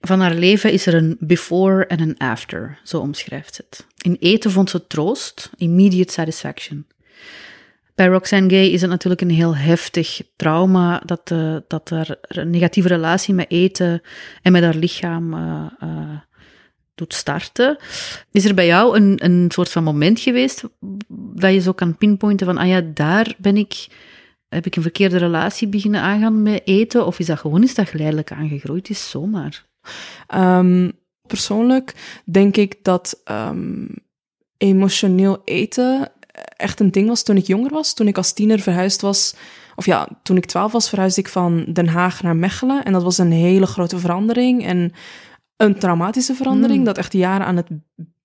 Speaker 1: Van haar leven is er een before en een after, zo omschrijft ze het. In eten vond ze troost, immediate satisfaction. Bij Roxane Gay is het natuurlijk een heel heftig trauma dat, uh, dat er een negatieve relatie met eten en met haar lichaam uh, doet starten. Is er bij jou een, een soort van moment geweest dat je zo kan pinpointen van, ah ja, daar ben ik, heb ik een verkeerde relatie beginnen aangaan met eten? Of is dat gewoon is dat geleidelijk aangegroeid is, zomaar?
Speaker 2: Um, persoonlijk denk ik dat um, emotioneel eten echt een ding was toen ik jonger was. Toen ik als tiener verhuisd was, of ja, toen ik twaalf was, verhuisde ik van Den Haag naar Mechelen. En dat was een hele grote verandering en een traumatische verandering, mm. dat echt jaren aan het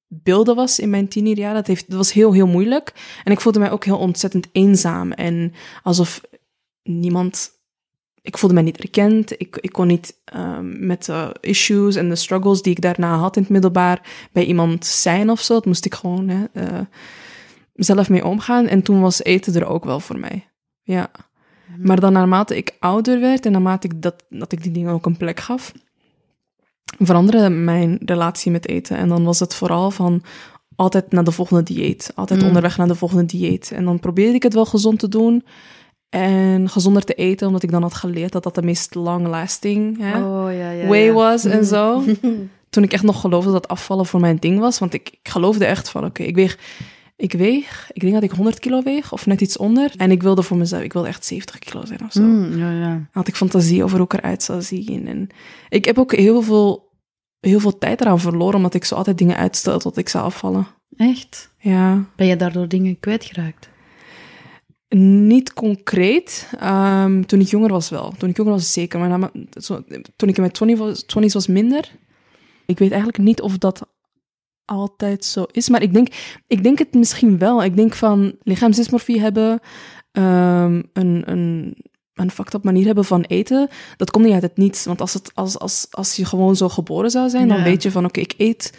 Speaker 2: beelden was in mijn tienerjaren. Dat, heeft, dat was heel, heel moeilijk. En ik voelde mij ook heel ontzettend eenzaam en alsof niemand ik voelde mij niet erkend. Ik, ik kon niet um, met de issues en de struggles die ik daarna had in het middelbaar bij iemand zijn of zo. Dat moest ik gewoon hè, uh, zelf mee omgaan. En toen was eten er ook wel voor mij. Ja. Mhm. Maar dan naarmate ik ouder werd en naarmate ik dat, dat ik die dingen ook een plek gaf, veranderde mijn relatie met eten. En dan was het vooral van altijd naar de volgende dieet. Altijd mm. onderweg naar de volgende dieet. En dan probeerde ik het wel gezond te doen en gezonder te eten, omdat ik dan had geleerd dat dat de meest long-lasting
Speaker 1: oh, ja, ja,
Speaker 2: way was en zo. Toen ik echt nog geloofde dat afvallen voor mijn ding was, want ik, ik geloofde echt van, oké, ik weeg, ik weeg, ik denk dat ik 100 kilo weeg, of net iets onder. En ik wilde voor mezelf, ik wilde echt 70 kilo zijn of zo.
Speaker 1: Mm, ja, ja.
Speaker 2: Had ik fantasie over hoe ik eruit zou zien. En ik heb ook heel veel, heel veel tijd eraan verloren, omdat ik zo altijd dingen uitstel tot ik zou afvallen.
Speaker 1: Echt?
Speaker 2: Ja.
Speaker 1: Ben je daardoor dingen kwijtgeraakt?
Speaker 2: Niet concreet. Um, toen ik jonger was wel. Toen ik jonger was zeker. Maar zo, toen ik in mijn 20 was, 20's was minder. Ik weet eigenlijk niet of dat altijd zo is. Maar ik denk, ik denk het misschien wel. Ik denk van lichaamsdysmorfie hebben, um, een, een, een fucked up manier hebben van eten, dat komt niet uit het niets. Want als, het, als, als, als je gewoon zo geboren zou zijn, ja. dan weet je van oké, okay, ik eet.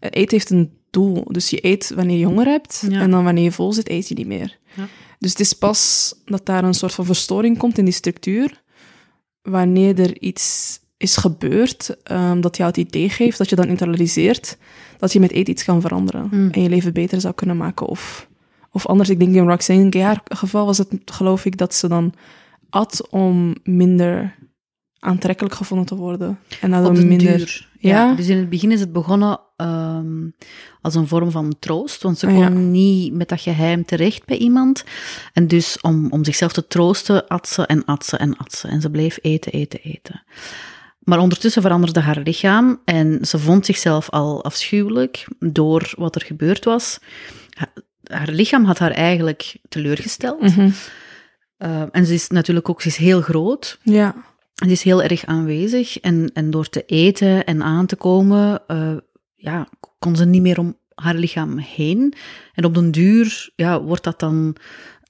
Speaker 2: Eten heeft een doel. Dus je eet wanneer je honger hebt. Ja. En dan wanneer je vol zit, eet je niet meer. Ja. Dus het is pas dat daar een soort van verstoring komt in die structuur, wanneer er iets is gebeurd um, dat jou het idee geeft, dat je dan internaliseert, dat je met eten iets kan veranderen mm. en je leven beter zou kunnen maken. Of, of anders, ik denk in Roxane haar geval was het, geloof ik, dat ze dan at om minder aantrekkelijk gevonden te worden.
Speaker 1: En dan minder. Duur. Ja? ja? dus in het begin is het begonnen um, als een vorm van troost, want ze kon ja. niet met dat geheim terecht bij iemand. En dus om, om zichzelf te troosten, at ze en at ze en at ze. En ze bleef eten, eten, eten. Maar ondertussen veranderde haar lichaam en ze vond zichzelf al afschuwelijk door wat er gebeurd was. Haar, lichaam had haar eigenlijk teleurgesteld. Mm -hmm. uh, en ze is natuurlijk ook ze is heel groot.
Speaker 2: Ja.
Speaker 1: Ze is heel erg aanwezig en, en door te eten en aan te komen, uh, ja, kon ze niet meer om haar lichaam heen. En op den duur ja, wordt dat dan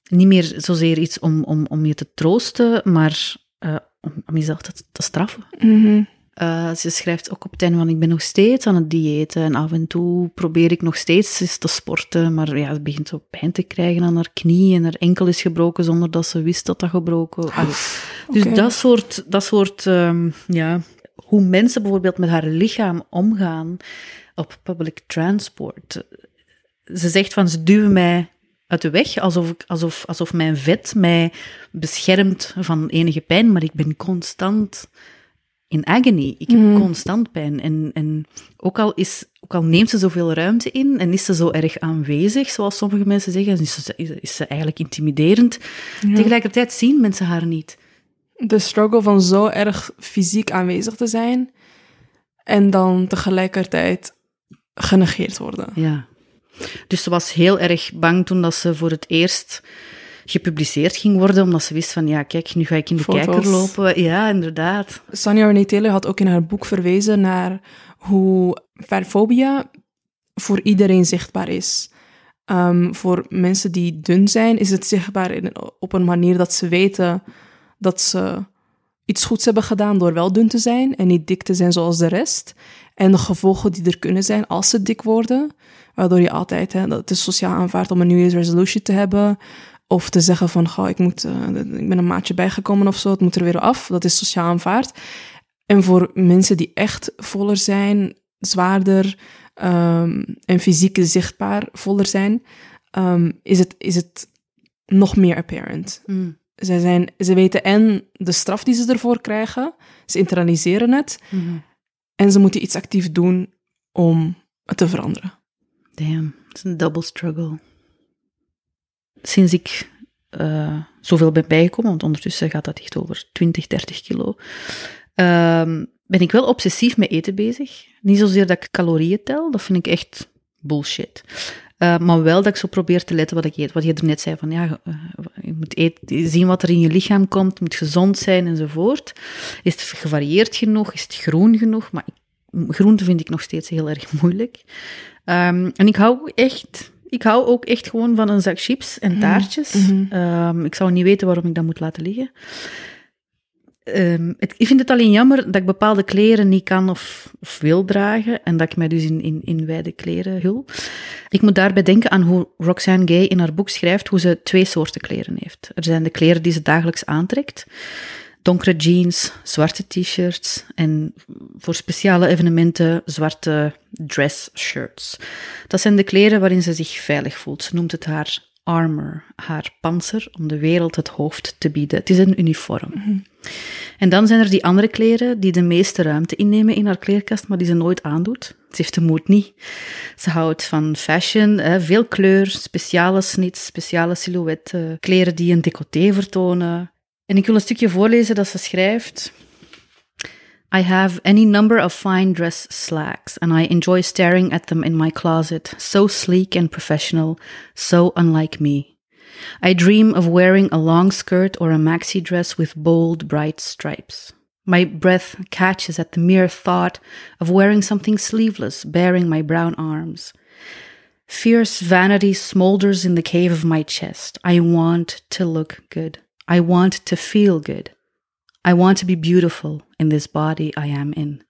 Speaker 1: niet meer zozeer iets om, om, om je te troosten, maar uh, om, om jezelf te, te straffen.
Speaker 2: Mm -hmm.
Speaker 1: uh, ze schrijft ook op het einde van ik ben nog steeds aan het diëten en af en toe probeer ik nog steeds eens te sporten, maar ja, het begint zo pijn te krijgen aan haar knie en haar enkel is gebroken zonder dat ze wist dat dat gebroken was. Dus dat soort, dat soort um, ja, hoe mensen bijvoorbeeld met haar lichaam omgaan op public transport. Ze zegt van ze duwen mij uit de weg, alsof, ik, alsof, alsof mijn vet mij beschermt van enige pijn, maar ik ben constant in agony. Ik heb mm. constant pijn. En, en ook, al is, ook al neemt ze zoveel ruimte in en is ze zo erg aanwezig, zoals sommige mensen zeggen, is ze, is ze eigenlijk intimiderend. Ja. Tegelijkertijd zien mensen haar niet.
Speaker 2: De struggle van zo erg fysiek aanwezig te zijn en dan tegelijkertijd genegeerd worden.
Speaker 1: Ja. Dus ze was heel erg bang toen dat ze voor het eerst gepubliceerd ging worden, omdat ze wist van, ja, kijk, nu ga ik in de Foto's. kijker lopen. Ja, inderdaad.
Speaker 2: Sanja Renee Taylor had ook in haar boek verwezen naar hoe verfobia voor iedereen zichtbaar is. Um, voor mensen die dun zijn, is het zichtbaar in, op een manier dat ze weten dat ze iets goeds hebben gedaan door wel dun te zijn en niet dik te zijn zoals de rest. En de gevolgen die er kunnen zijn als ze dik worden. Waardoor je altijd, hè, dat het is sociaal aanvaard om een New Year's resolution te hebben. Of te zeggen van, goh, ik, moet, uh, ik ben een maatje bijgekomen of zo, het moet er weer af. Dat is sociaal aanvaard. En voor mensen die echt voller zijn, zwaarder um, en fysiek zichtbaar voller zijn, um, is, het, is het nog meer apparent.
Speaker 1: Mm.
Speaker 2: Zij zijn, ze weten en de straf die ze ervoor krijgen, ze internaliseren het,
Speaker 1: Mhm.
Speaker 2: En ze moeten iets actief doen om het te veranderen.
Speaker 1: Damn, het is een double struggle. Sinds ik eh, zoveel ben bijgekomen, want ondertussen gaat dat echt over 20, 30 kilo, ehm, ben ik wel obsessief met eten bezig. Niet zozeer dat ik calorieën tel, dat vind ik echt bullshit. Uh, maar wel dat ik zo probeer te letten wat ik eet. Wat je er net zei, van ja, uh, je moet eten, zien wat er in je lichaam komt, het moet gezond zijn enzovoort. Is het gevarieerd genoeg? Is het groen genoeg? Maar ik, groente vind ik nog steeds heel erg moeilijk. Um, en ik hou echt, ik hou ook echt gewoon van een zak chips en taartjes.
Speaker 2: Mm -hmm.
Speaker 1: um, ik zou niet weten waarom ik dat moet laten liggen. Het, ik vind het alleen jammer dat ik bepaalde kleren niet kan of, of wil dragen en dat ik mij dus in, in, in wijde kleren hul. Ik moet daarbij denken aan hoe Roxane Gay in haar boek schrijft hoe ze twee soorten kleren heeft. Er zijn de kleren die ze dagelijks aantrekt. Donkere jeans, zwarte t-shirts en voor speciale evenementen zwarte dress shirts. Dat zijn de kleren waarin ze zich veilig voelt. Ze noemt het haar armor, haar panzer, om de wereld het hoofd te bieden. Het is een uniform.
Speaker 2: Mm -hmm.
Speaker 1: En dan zijn er die andere kleren die de meeste ruimte innemen in haar kleerkast, maar die ze nooit aandoet. Ze heeft de moed niet. Ze houdt van fashion, hè, veel kleur, speciale snits, speciale silhouetten, kleren die een decolleté vertonen. En ik wil een stukje voorlezen dat ze schrijft. I have any number of fine dress slacks, and I enjoy staring at them in my closet, so sleek and professional, so unlike me. I dream of wearing a long skirt or a maxi dress with bold, bright stripes. My breath catches at the mere thought of wearing something sleeveless, baring my brown arms. Fierce vanity smolders in the cave of my chest. I want to look good. I want to feel good. I want to be beautiful in this body I am in.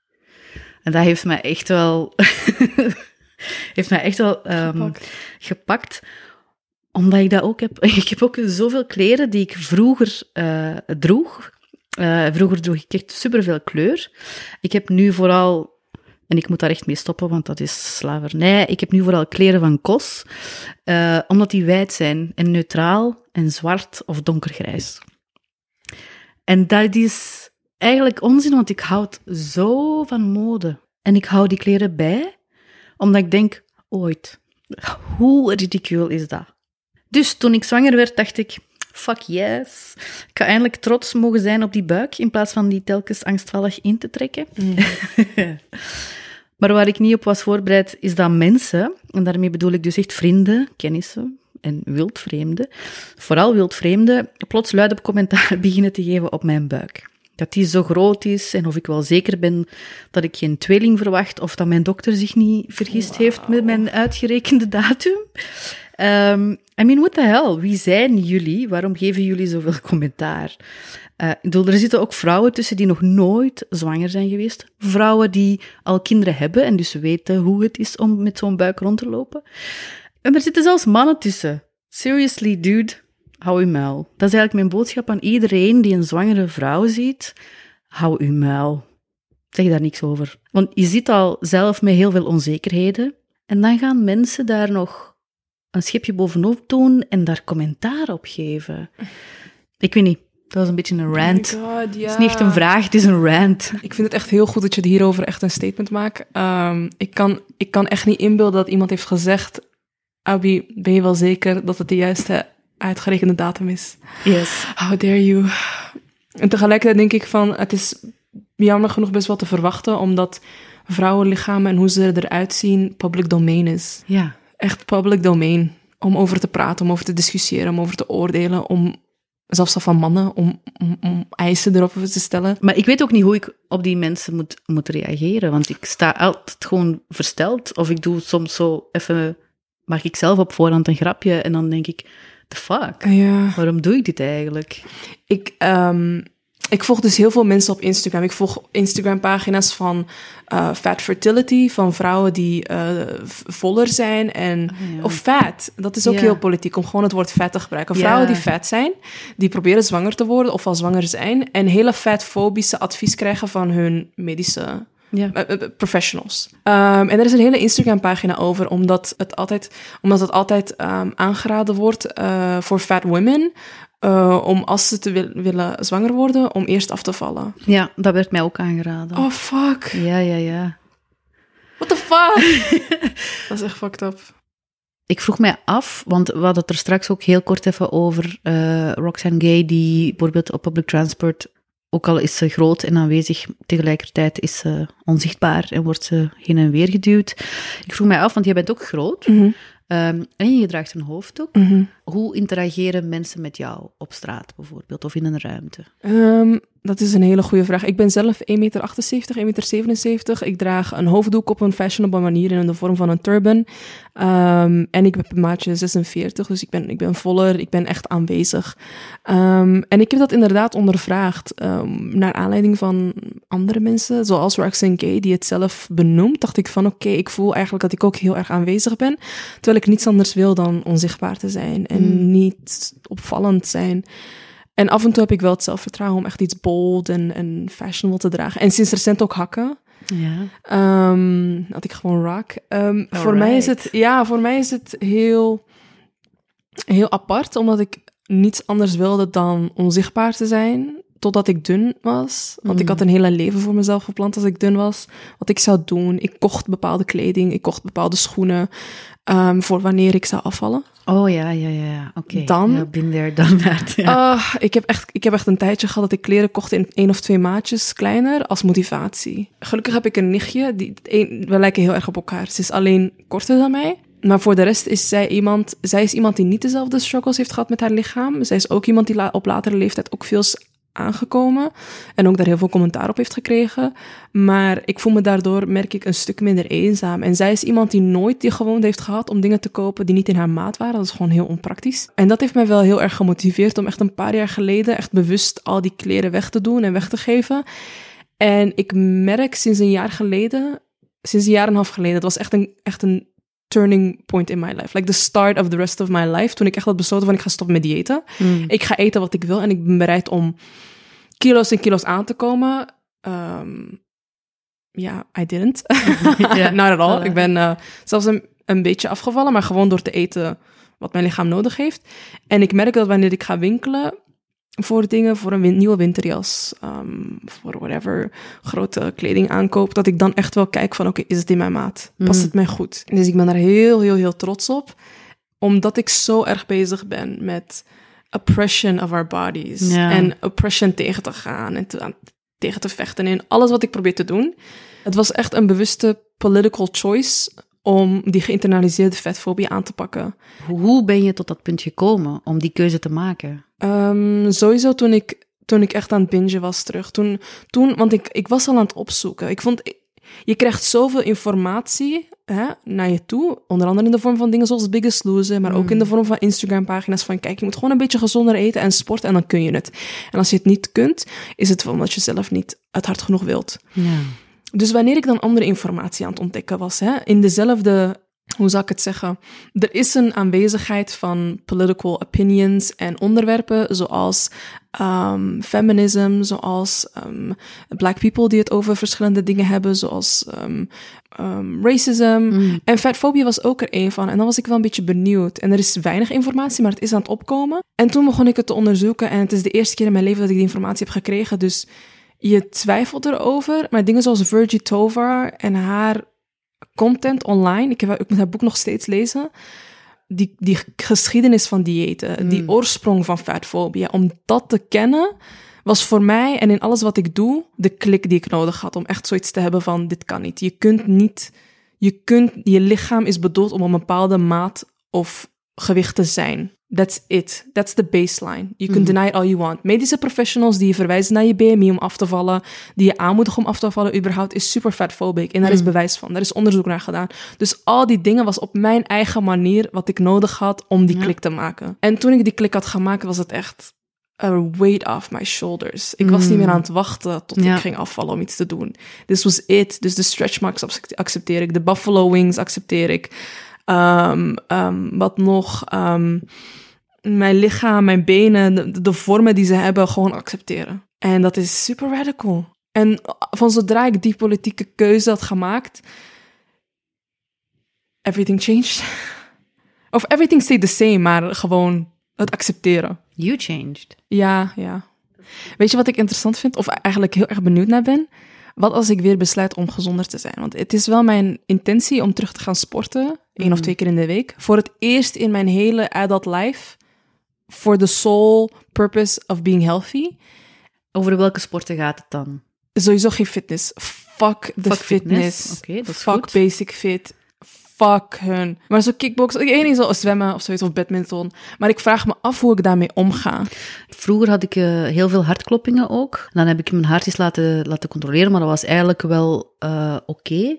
Speaker 1: En dat heeft mij echt wel, heeft mij echt wel um, gepakt. gepakt. omdat ik dat ook heb. Ik heb ook zoveel kleren die ik vroeger uh, droeg. Uh, vroeger droeg ik echt superveel kleur. Ik heb nu vooral, en ik moet daar echt mee stoppen, want dat is slavernij. Ik heb nu vooral kleren van Kos, uh, omdat die wijd zijn en neutraal en zwart of donkergrijs. En dat is eigenlijk onzin, want ik houd zo van mode. En ik hou die kleren bij, omdat ik denk, ooit, hoe ridicule is dat? Dus toen ik zwanger werd, dacht ik, fuck yes. Ik ga eindelijk trots mogen zijn op die buik, in plaats van die telkens angstvallig in te trekken.
Speaker 2: Mm.
Speaker 1: maar waar ik niet op was voorbereid, is dat mensen, en daarmee bedoel ik dus echt vrienden, kennissen, en wildvreemden, vooral wildvreemden, plots luid op commentaar beginnen te geven op mijn buik. Dat die zo groot is en of ik wel zeker ben dat ik geen tweeling verwacht of dat mijn dokter zich niet vergist wow. heeft met mijn uitgerekende datum. Um, I mean, what the hell? Wie zijn jullie? Waarom geven jullie zoveel commentaar? Uh, ik bedoel, er zitten ook vrouwen tussen die nog nooit zwanger zijn geweest. Vrouwen die al kinderen hebben en dus weten hoe het is om met zo'n buik rond te lopen. En er zitten zelfs mannen tussen. Seriously, dude, hou uw muil. Dat is eigenlijk mijn boodschap aan iedereen die een zwangere vrouw ziet. Hou uw muil. Zeg daar niks over. Want je zit al zelf met heel veel onzekerheden. En dan gaan mensen daar nog een schipje bovenop doen en daar commentaar op geven. Ik weet niet. Dat was een beetje een rant.
Speaker 2: Oh God, ja.
Speaker 1: Het is niet echt een vraag, het is een rant.
Speaker 2: Ik vind het echt heel goed dat je hierover echt een statement maakt. Um, ik, kan, ik kan echt niet inbeelden dat iemand heeft gezegd... Abi, ben je wel zeker dat het de juiste uitgerekende datum is?
Speaker 1: Yes.
Speaker 2: How dare you? En tegelijkertijd denk ik van, het is jammer genoeg best wel te verwachten, omdat vrouwenlichamen en hoe ze eruit zien public domain is.
Speaker 1: Ja.
Speaker 2: Echt public domain. Om over te praten, om over te discussiëren, om over te oordelen, om zelfs al van mannen, om, om, om, eisen erop te stellen.
Speaker 1: Maar ik weet ook niet hoe ik op die mensen moet, moet reageren, want ik sta altijd gewoon versteld. Of ik doe soms zo even, maak ik zelf op voorhand een grapje en dan denk ik, the fuck?
Speaker 2: Ja.
Speaker 1: Waarom doe ik dit eigenlijk?
Speaker 2: Ik, um, ik volg dus heel veel mensen op Instagram. Ik volg Instagram-pagina's van uh, fat fertility, van vrouwen die uh, voller zijn. En,
Speaker 1: Oh, ja.
Speaker 2: Of fat, dat is ook
Speaker 1: Ja.
Speaker 2: heel politiek, om gewoon het woord vet te gebruiken. Vrouwen die vet zijn, die proberen zwanger te worden of al zwanger zijn. En hele fatfobische advies krijgen van hun medische
Speaker 1: Ja.
Speaker 2: eh, eh, professionals. Ehm, en er is een hele Instagram-pagina over, omdat het altijd, omdat het altijd ehm, aangeraden wordt eh, voor fat women. om als ze te wil- willen zwanger worden, om eerst af te vallen.
Speaker 1: ja, dat werd mij ook aangeraden.
Speaker 2: Oh, fuck.
Speaker 1: Ja, ja, ja.
Speaker 2: What the fuck? dat is echt fucked up.
Speaker 1: Ik vroeg mij af, want we hadden het er straks ook heel kort even over eh, Roxanne Gay, die bijvoorbeeld op public transport, ook al is ze groot en aanwezig, tegelijkertijd is ze onzichtbaar en wordt ze heen en weer geduwd. Ik vroeg mij af, want jij bent ook groot ehm, en je draagt een hoofddoek. Hoe interageren mensen met jou op straat bijvoorbeeld, of in een ruimte?
Speaker 2: Ehm, dat is een hele goede vraag. Ik ben zelf 1,78 meter, 1,77 meter. Ik draag een hoofddoek op een fashionable manier in de vorm van een turban. Ehm, en ik heb een maatje 46, dus ik ben, ik ben voller, ik ben echt aanwezig. Ehm, en ik heb dat inderdaad ondervraagd ehm, naar aanleiding van andere mensen, zoals Roxanne Gay, die het zelf benoemt. Dacht ik van oké, ik voel eigenlijk dat ik ook heel erg aanwezig ben. Terwijl ik niets anders wil dan onzichtbaar te zijn en
Speaker 1: Mm.
Speaker 2: niet opvallend zijn. En af en toe heb ik wel het zelfvertrouwen om echt iets bold en, en fashionable te dragen. En sinds recent ook hakken.
Speaker 1: Ja.
Speaker 2: Ehm had ik gewoon rock. Ehm, voor mij is het, ja, voor mij is het heel, heel apart, omdat ik niets anders wilde dan onzichtbaar te zijn. Totdat ik dun was. Want ik
Speaker 1: Mm.
Speaker 2: had een hele leven voor mezelf gepland als ik dun was. Wat ik zou doen. Ik kocht bepaalde kleding. Ik kocht bepaalde schoenen. Ehm, voor wanneer ik zou afvallen.
Speaker 1: Oh ja, ja, ja. Oké.
Speaker 2: Dan-
Speaker 1: Ja, there, done that. Ja.
Speaker 2: Ah, ik, heb echt, ik heb echt een tijdje gehad dat ik kleren kocht in één of twee maatjes kleiner als motivatie. Gelukkig heb ik een nichtje, die, een, we lijken heel erg op elkaar. Ze is alleen korter dan mij. Maar voor de rest is zij iemand, zij is iemand die niet dezelfde struggles heeft gehad met haar lichaam. Zij is ook iemand die la- op latere leeftijd ook veel aangekomen. En ook daar heel veel commentaar op heeft gekregen. Maar ik voel me daardoor, merk ik, een stuk minder eenzaam. En zij is iemand die nooit die gewoonte heeft gehad om dingen te kopen die niet in haar maat waren. Dat is gewoon heel onpraktisch. En dat heeft mij wel heel erg gemotiveerd om echt een paar jaar geleden echt bewust al die kleren weg te doen en weg te geven. En ik merk sinds een jaar geleden, sinds een jaar en een half geleden, dat was echt een, echt een turning point in my life. Like the start of the rest of my life. Toen ik echt had besloten van ik ga stoppen met diëten.
Speaker 1: Mm.
Speaker 2: Ik ga eten wat ik wil en ik ben bereid om kilo's en kilo's aan te komen. Ehm, Ja, I didn't. Not at all. Ik ben eh, zelfs een, een beetje afgevallen, maar gewoon door te eten wat mijn lichaam nodig heeft. En ik merk dat wanneer ik ga winkelen voor dingen, voor een win- nieuwe winterjas, ehm, voor whatever, grote kleding aankoop, dat ik dan echt wel kijk van, oké, is het in mijn maat? Past
Speaker 1: Mm.
Speaker 2: het mij goed? Dus ik ben daar heel, heel, heel trots op, omdat ik zo erg bezig ben met oppression of our bodies.
Speaker 1: Ja.
Speaker 2: En oppression tegen te gaan en te, tegen te vechten in alles wat ik probeer te doen. Het was echt een bewuste political choice om die geïnternaliseerde vetfobie aan te pakken.
Speaker 1: Hoe ben je tot dat punt gekomen om die keuze te maken?
Speaker 2: Ehm, sowieso toen ik, toen ik echt aan het bingen was terug. Toen, toen want ik, ik was al aan het opzoeken. Ik vond, je krijgt zoveel informatie hè, naar je toe. Onder andere in de vorm van dingen zoals Biggest Loser, maar ook in de vorm van Instagram-pagina's van kijk, je moet gewoon een beetje gezonder eten en sporten en dan kun je het. En als je het niet kunt, is het omdat je zelf niet het hard genoeg wilt.
Speaker 1: Ja.
Speaker 2: Dus wanneer ik dan andere informatie aan het ontdekken was, hè, in dezelfde, hoe zou ik het zeggen? Er is een aanwezigheid van political opinions en onderwerpen zoals ehm, feminism, zoals ehm, black people die het over verschillende dingen hebben, zoals ehm, racism.
Speaker 1: Mm.
Speaker 2: En fatfobie was ook er een van. En dan was ik wel een beetje benieuwd. En er is weinig informatie, maar het is aan het opkomen. En toen begon ik het te onderzoeken. En het is de eerste keer in mijn leven dat ik die informatie heb gekregen. Dus je twijfelt erover. Maar dingen zoals Virgie Tovar en haar content online. Ik, heb, ik moet haar boek nog steeds lezen. Die, die geschiedenis van diëten, die
Speaker 1: Mm.
Speaker 2: oorsprong van fatfobia. Om dat te kennen, was voor mij en in alles wat ik doe, de klik die ik nodig had. Om echt zoiets te hebben van, dit kan niet. Je kunt niet, je kunt, je lichaam is bedoeld om een bepaalde maat of gewicht te zijn. That's it. That's the baseline. You can
Speaker 1: Mhm.
Speaker 2: deny it all you want. Medische professionals die je verwijzen naar je BMI om af te vallen, die je aanmoedigen om af te vallen, überhaupt, is super fatphobic. En daar is
Speaker 1: Mhm.
Speaker 2: bewijs van. Daar is onderzoek naar gedaan. Dus al die dingen was op mijn eigen manier wat ik nodig had om die
Speaker 1: Ja.
Speaker 2: klik te maken. En toen ik die klik had gemaakt, was het echt a weight off my shoulders. Ik was niet meer aan het wachten tot
Speaker 1: Ja.
Speaker 2: ik ging afvallen om iets te doen. This was it. Dus de stretch marks ac- accepteer ik. De buffalo wings accepteer ik. Ehm, ehm, wat nog? Ehm, mijn lichaam, mijn benen, de, de vormen die ze hebben, gewoon accepteren. En dat is super radical. En van zodra ik die politieke keuze had gemaakt, everything changed. Of everything stayed the same, maar gewoon het accepteren.
Speaker 1: You changed.
Speaker 2: Ja, ja. Weet je wat ik interessant vind, of eigenlijk heel erg benieuwd naar ben? Wat als ik weer besluit om gezonder te zijn? Want het is wel mijn intentie om terug te gaan sporten, één of twee keer in de week. Voor het eerst in mijn hele adult life. For the sole purpose of being healthy.
Speaker 1: Over welke sporten gaat het dan?
Speaker 2: Sowieso geen fitness. Fuck de
Speaker 1: Fuck fitness.
Speaker 2: fitness.
Speaker 1: Oké, dat is
Speaker 2: Fuck
Speaker 1: goed.
Speaker 2: basic fit. Fuck hun. Maar zo kickboksen, ik niet zo zwemmen of zoiets of badminton. Maar ik vraag me af hoe ik daarmee omga.
Speaker 1: Vroeger had ik eh, heel veel hartkloppingen ook. Dan heb ik mijn hart eens laten, laten controleren, maar dat was eigenlijk wel eh, oké.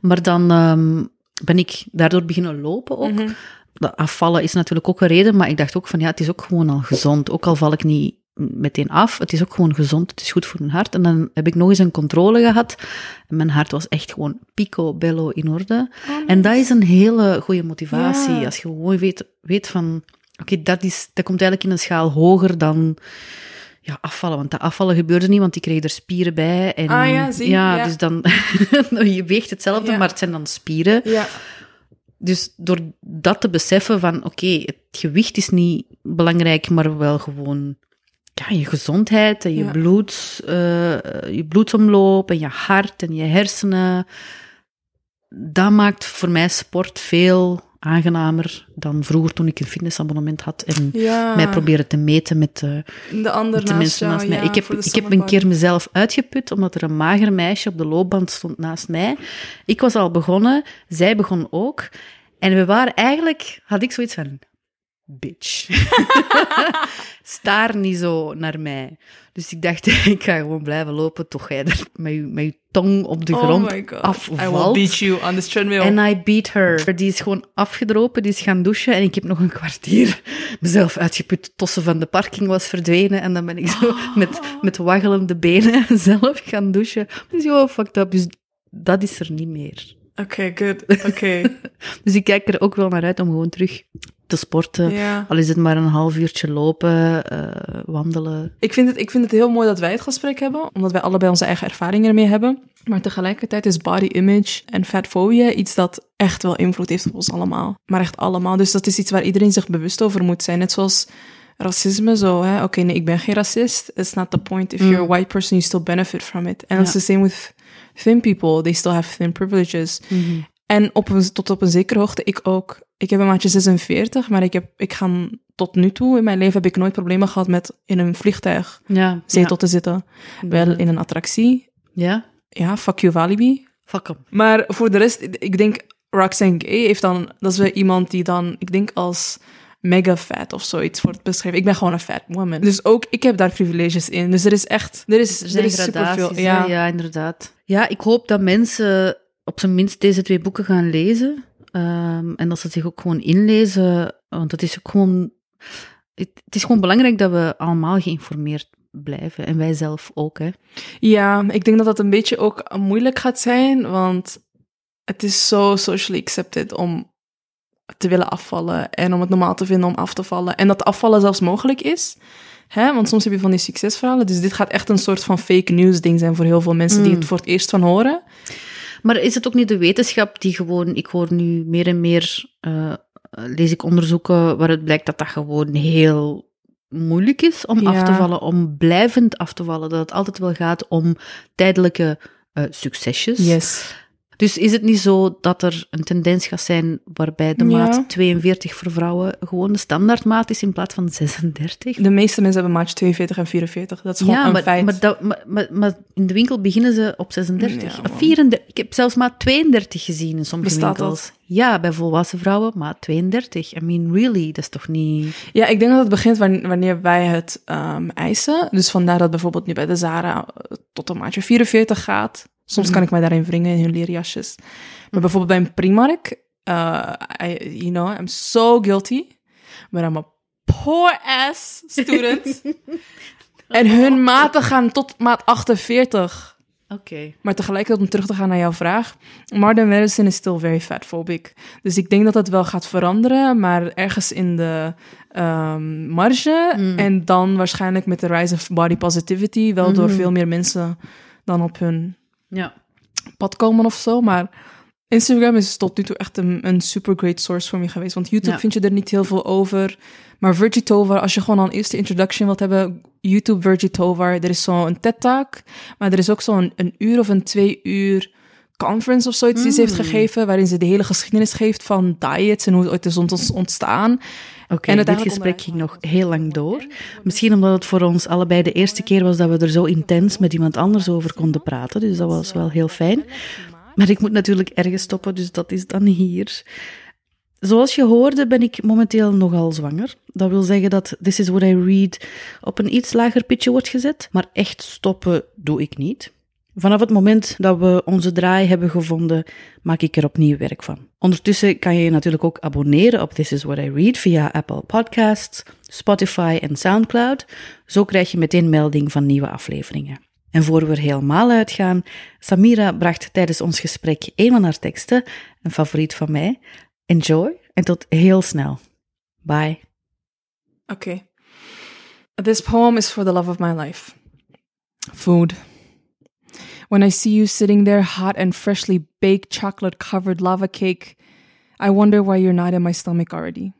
Speaker 1: Maar dan ehm, ben ik daardoor beginnen lopen ook. Dat afvallen is natuurlijk ook een reden, maar ik dacht ook van ja, het is ook gewoon al gezond. Ook al val ik niet meteen af, het is ook gewoon gezond, het is goed voor mijn hart. En dan heb ik nog eens een controle gehad en mijn hart was echt gewoon picobello in orde. En dat is een hele goede motivatie,
Speaker 2: Ja.
Speaker 1: als je gewoon weet, weet van, oké, dat dat, dat komt eigenlijk in een schaal hoger dan ja, afvallen. Want dat afvallen gebeurde niet, want ik kreeg er spieren bij. En,
Speaker 2: Ah ja, zie, ja.
Speaker 1: dus dan, je weegt hetzelfde,
Speaker 2: Ja.
Speaker 1: maar het zijn dan spieren.
Speaker 2: Ja.
Speaker 1: Dus door dat te beseffen van, oké, het gewicht is niet belangrijk, maar wel gewoon ja, je gezondheid en je,
Speaker 2: Ja.
Speaker 1: bloed, eh, je bloedsomloop en je hart en je hersenen. Dat maakt voor mij sport veel aangenamer dan vroeger toen ik een fitnessabonnement had en
Speaker 2: Ja.
Speaker 1: mij proberen te meten met de,
Speaker 2: De ander
Speaker 1: met de
Speaker 2: naast
Speaker 1: mensen naast mij.
Speaker 2: ja,
Speaker 1: ik heb, ik heb een keer mezelf uitgeput, omdat er een mager meisje op de loopband stond naast mij. Ik was al begonnen, zij begon ook. En we waren eigenlijk, had ik zoiets van, bitch. Staar niet zo naar mij. Dus ik dacht, ik ga gewoon blijven lopen, toch jij er met je, met je tong op de
Speaker 2: Oh
Speaker 1: grond
Speaker 2: God.
Speaker 1: afvalt.
Speaker 2: I will beat you on this treadmill.
Speaker 1: En I beat her. Die is gewoon afgedropen, die is gaan douchen. En ik heb nog een kwartier mezelf uitgeput. Tossen van de parking was verdwenen. En dan ben ik zo met, met waggelende benen zelf gaan douchen. Dus oh, fucked up. Dus dat is er niet meer.
Speaker 2: Oké, good. Oké.
Speaker 1: Dus ik kijk er ook wel naar uit om gewoon terug te sporten.
Speaker 2: ja.
Speaker 1: Al is het maar een half uurtje lopen, eh, wandelen.
Speaker 2: Ik vind, het, ik vind het heel mooi dat wij het gesprek hebben, omdat wij allebei onze eigen ervaringen ermee hebben. Maar tegelijkertijd is body image en fatfobia iets dat echt wel invloed heeft op ons allemaal. Maar echt allemaal. Dus dat is iets waar iedereen zich bewust over moet zijn. Net zoals racisme, zo, hè. Oké, nee, ik ben geen racist. It's not the point. If you're a white person, you still benefit from it. And it's
Speaker 1: Ja.
Speaker 2: the same with thin people. They still have thin privileges. En op een, tot op een zekere hoogte, ik ook. Ik heb een maatje 46, maar ik, heb, ik ga tot nu toe in mijn leven heb ik nooit problemen gehad met in een vliegtuig
Speaker 1: Ja,
Speaker 2: zetel te zitten. Wel in een attractie.
Speaker 1: Ja,
Speaker 2: Ja, fuck you Walibi.
Speaker 1: fuck hem.
Speaker 2: Maar voor de rest, ik denk Roxanne Gay heeft dan, dat is wel iemand die dan, ik denk als mega fat of zoiets wordt beschreven. Ik ben gewoon een fat woman. Dus ook ik heb daar privileges in. Dus er is echt, er is,
Speaker 1: Er
Speaker 2: is superveel.
Speaker 1: ja.
Speaker 2: Ja.
Speaker 1: ja, inderdaad. Ja, ik hoop dat mensen op zijn minst deze twee boeken gaan lezen. Ehm, en dat ze zich ook gewoon inlezen. Want het is ook gewoon... Het, het is gewoon belangrijk dat we allemaal geïnformeerd blijven. En wij zelf ook, hè.
Speaker 2: Ja, ik denk dat dat een beetje ook moeilijk gaat zijn, want het is zo socially accepted om te willen afvallen en om het normaal te vinden om af te vallen. En dat afvallen zelfs mogelijk is. Hè? Want soms heb je van die succesverhalen. Dus dit gaat echt een soort van fake news ding zijn voor heel veel mensen die
Speaker 1: Mm.
Speaker 2: het voor het eerst van horen.
Speaker 1: Maar is het ook niet de wetenschap die gewoon... Ik hoor nu meer en meer... eh, lees ik onderzoeken waaruit blijkt dat dat gewoon heel moeilijk is om af te vallen, om blijvend af te vallen. Dat het altijd wel gaat om tijdelijke eh, succesjes.
Speaker 2: Yes.
Speaker 1: Dus is het niet zo dat er een tendens gaat zijn waarbij de
Speaker 2: Ja.
Speaker 1: maat 42 voor vrouwen gewoon de standaardmaat is in plaats van 36?
Speaker 2: De meeste mensen hebben maatje 42 en 44. Dat is gewoon
Speaker 1: Ja,
Speaker 2: een
Speaker 1: maar,
Speaker 2: feit.
Speaker 1: maar, dat, maar, maar, maar in de winkel beginnen ze op 36.
Speaker 2: Ja,
Speaker 1: Of
Speaker 2: man.
Speaker 1: 34. Ik heb zelfs maat 32 gezien in sommige
Speaker 2: Bestaat
Speaker 1: winkels.
Speaker 2: dat?
Speaker 1: Ja, bij volwassen vrouwen maat 32. I mean, really, dat is toch niet...
Speaker 2: Ja, ik denk dat het begint wan- wanneer wij het ehm, eisen. Dus vandaar dat bijvoorbeeld nu bij de Zara eh, tot een maatje 44 gaat. Soms kan ik mij daarin wringen in hun leerjasjes. Maar bijvoorbeeld bij een Primark, eh, I, you know, I'm so guilty. But I'm a poor ass student. en hun maten gaan tot maat 48.
Speaker 1: Oké.
Speaker 2: Maar tegelijkertijd om terug te gaan naar jouw vraag. Modern medicine is still very fatphobic. Dus ik denk dat het wel gaat veranderen, maar ergens in de ehm, marge.
Speaker 1: Mm.
Speaker 2: En dan waarschijnlijk met de rise of body positivity wel door
Speaker 1: Mhm.
Speaker 2: veel meer mensen dan op hun
Speaker 1: Ja.
Speaker 2: pad komen of zo. Maar Instagram is tot nu toe echt een, een super great source voor me geweest. Want YouTube
Speaker 1: Ja.
Speaker 2: vind je er niet heel veel over. Maar Virgitovar, als je gewoon al een eerste introduction wilt hebben, YouTube Virgitovar. Er is zo'n TED-talk, maar er is ook zo'n een uur of een twee uur conference of zoiets die ze heeft
Speaker 1: Mm.
Speaker 2: gegeven, waarin ze de hele geschiedenis geeft van diets en hoe het ooit is ont- ontstaan.
Speaker 1: Oké,
Speaker 2: En het
Speaker 1: dit gesprek ging nog heel lang door. Misschien omdat het voor ons allebei de eerste keer was dat we er zo intens met iemand anders over konden praten. Dus dat was wel heel fijn. Maar ik moet natuurlijk ergens stoppen, dus dat is dan hier. Zoals je hoorde ben ik momenteel nogal zwanger. Dat wil zeggen dat This is What I Read op een iets lager pitje wordt gezet. Maar echt stoppen doe ik niet. Vanaf het moment dat we onze draai hebben gevonden, maak ik er opnieuw werk van. Ondertussen kan je je natuurlijk ook abonneren op This is What I Read via Apple Podcasts, Spotify en SoundCloud. Zo krijg je meteen melding van nieuwe afleveringen. En voor we er helemaal uitgaan, Samira bracht tijdens ons gesprek een van haar teksten, een favoriet van mij. Enjoy en tot heel snel. Bye.
Speaker 2: Okay. This poem is for the love of my life. Food. When I see you sitting there, hot and freshly baked chocolate covered lava cake, I wonder why you're not in my stomach already.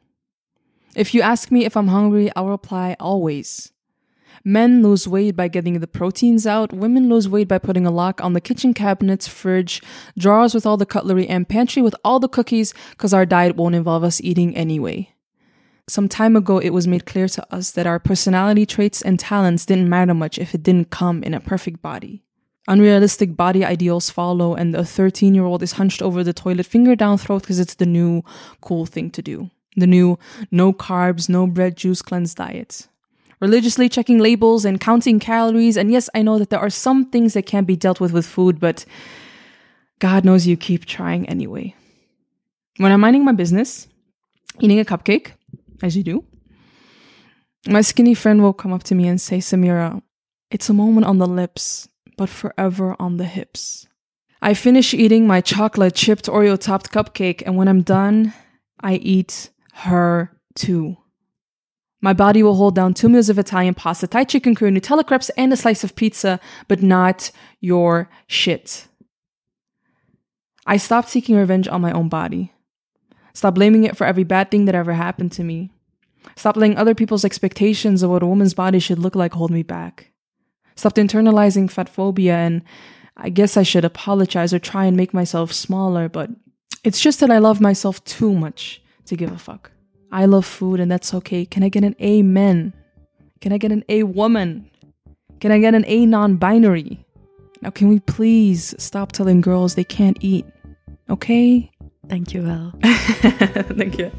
Speaker 2: If you ask me if I'm hungry, I'll reply always. Men lose weight by getting the proteins out. Women lose weight by putting a lock on the kitchen cabinets, fridge, drawers with all the cutlery, and pantry with all the cookies because our diet won't involve us eating anyway. Some time ago, it was made clear to us that our personality traits and talents didn't matter much if it didn't come in a perfect body. Unrealistic body ideals follow, and a 13 year old is hunched over the toilet, finger down throat, because it's the new cool thing to do. The new no carbs, no bread, juice cleanse diet. Religiously checking labels and counting calories. And yes, I know that there are some things that can't be dealt with with food, but God knows you keep trying anyway. When I'm minding my business, eating a cupcake, as you do, my skinny friend will come up to me and say, Samira, it's a moment on the lips, but forever on the hips. I finish eating my chocolate chipped Oreo topped cupcake, and when I'm done, I eat her too. My body will hold down two meals of Italian pasta, Thai chicken curry, Nutella crepes, and a slice of pizza, but not your shit. I stopped seeking revenge on my own body. Stop blaming it for every bad thing that ever happened to me. Stop letting other people's expectations of what a woman's body should look like hold me back. Stopped internalizing fat phobia, and I guess I should apologize or try and make myself smaller, but it's just that I love myself too much to give a fuck. I love food, and that's okay. Can I get an amen? Can I get an A woman? Can I get an A non binary? Now, can we please stop telling girls they can't eat? Okay?
Speaker 1: Thank you, Val.
Speaker 2: Thank you.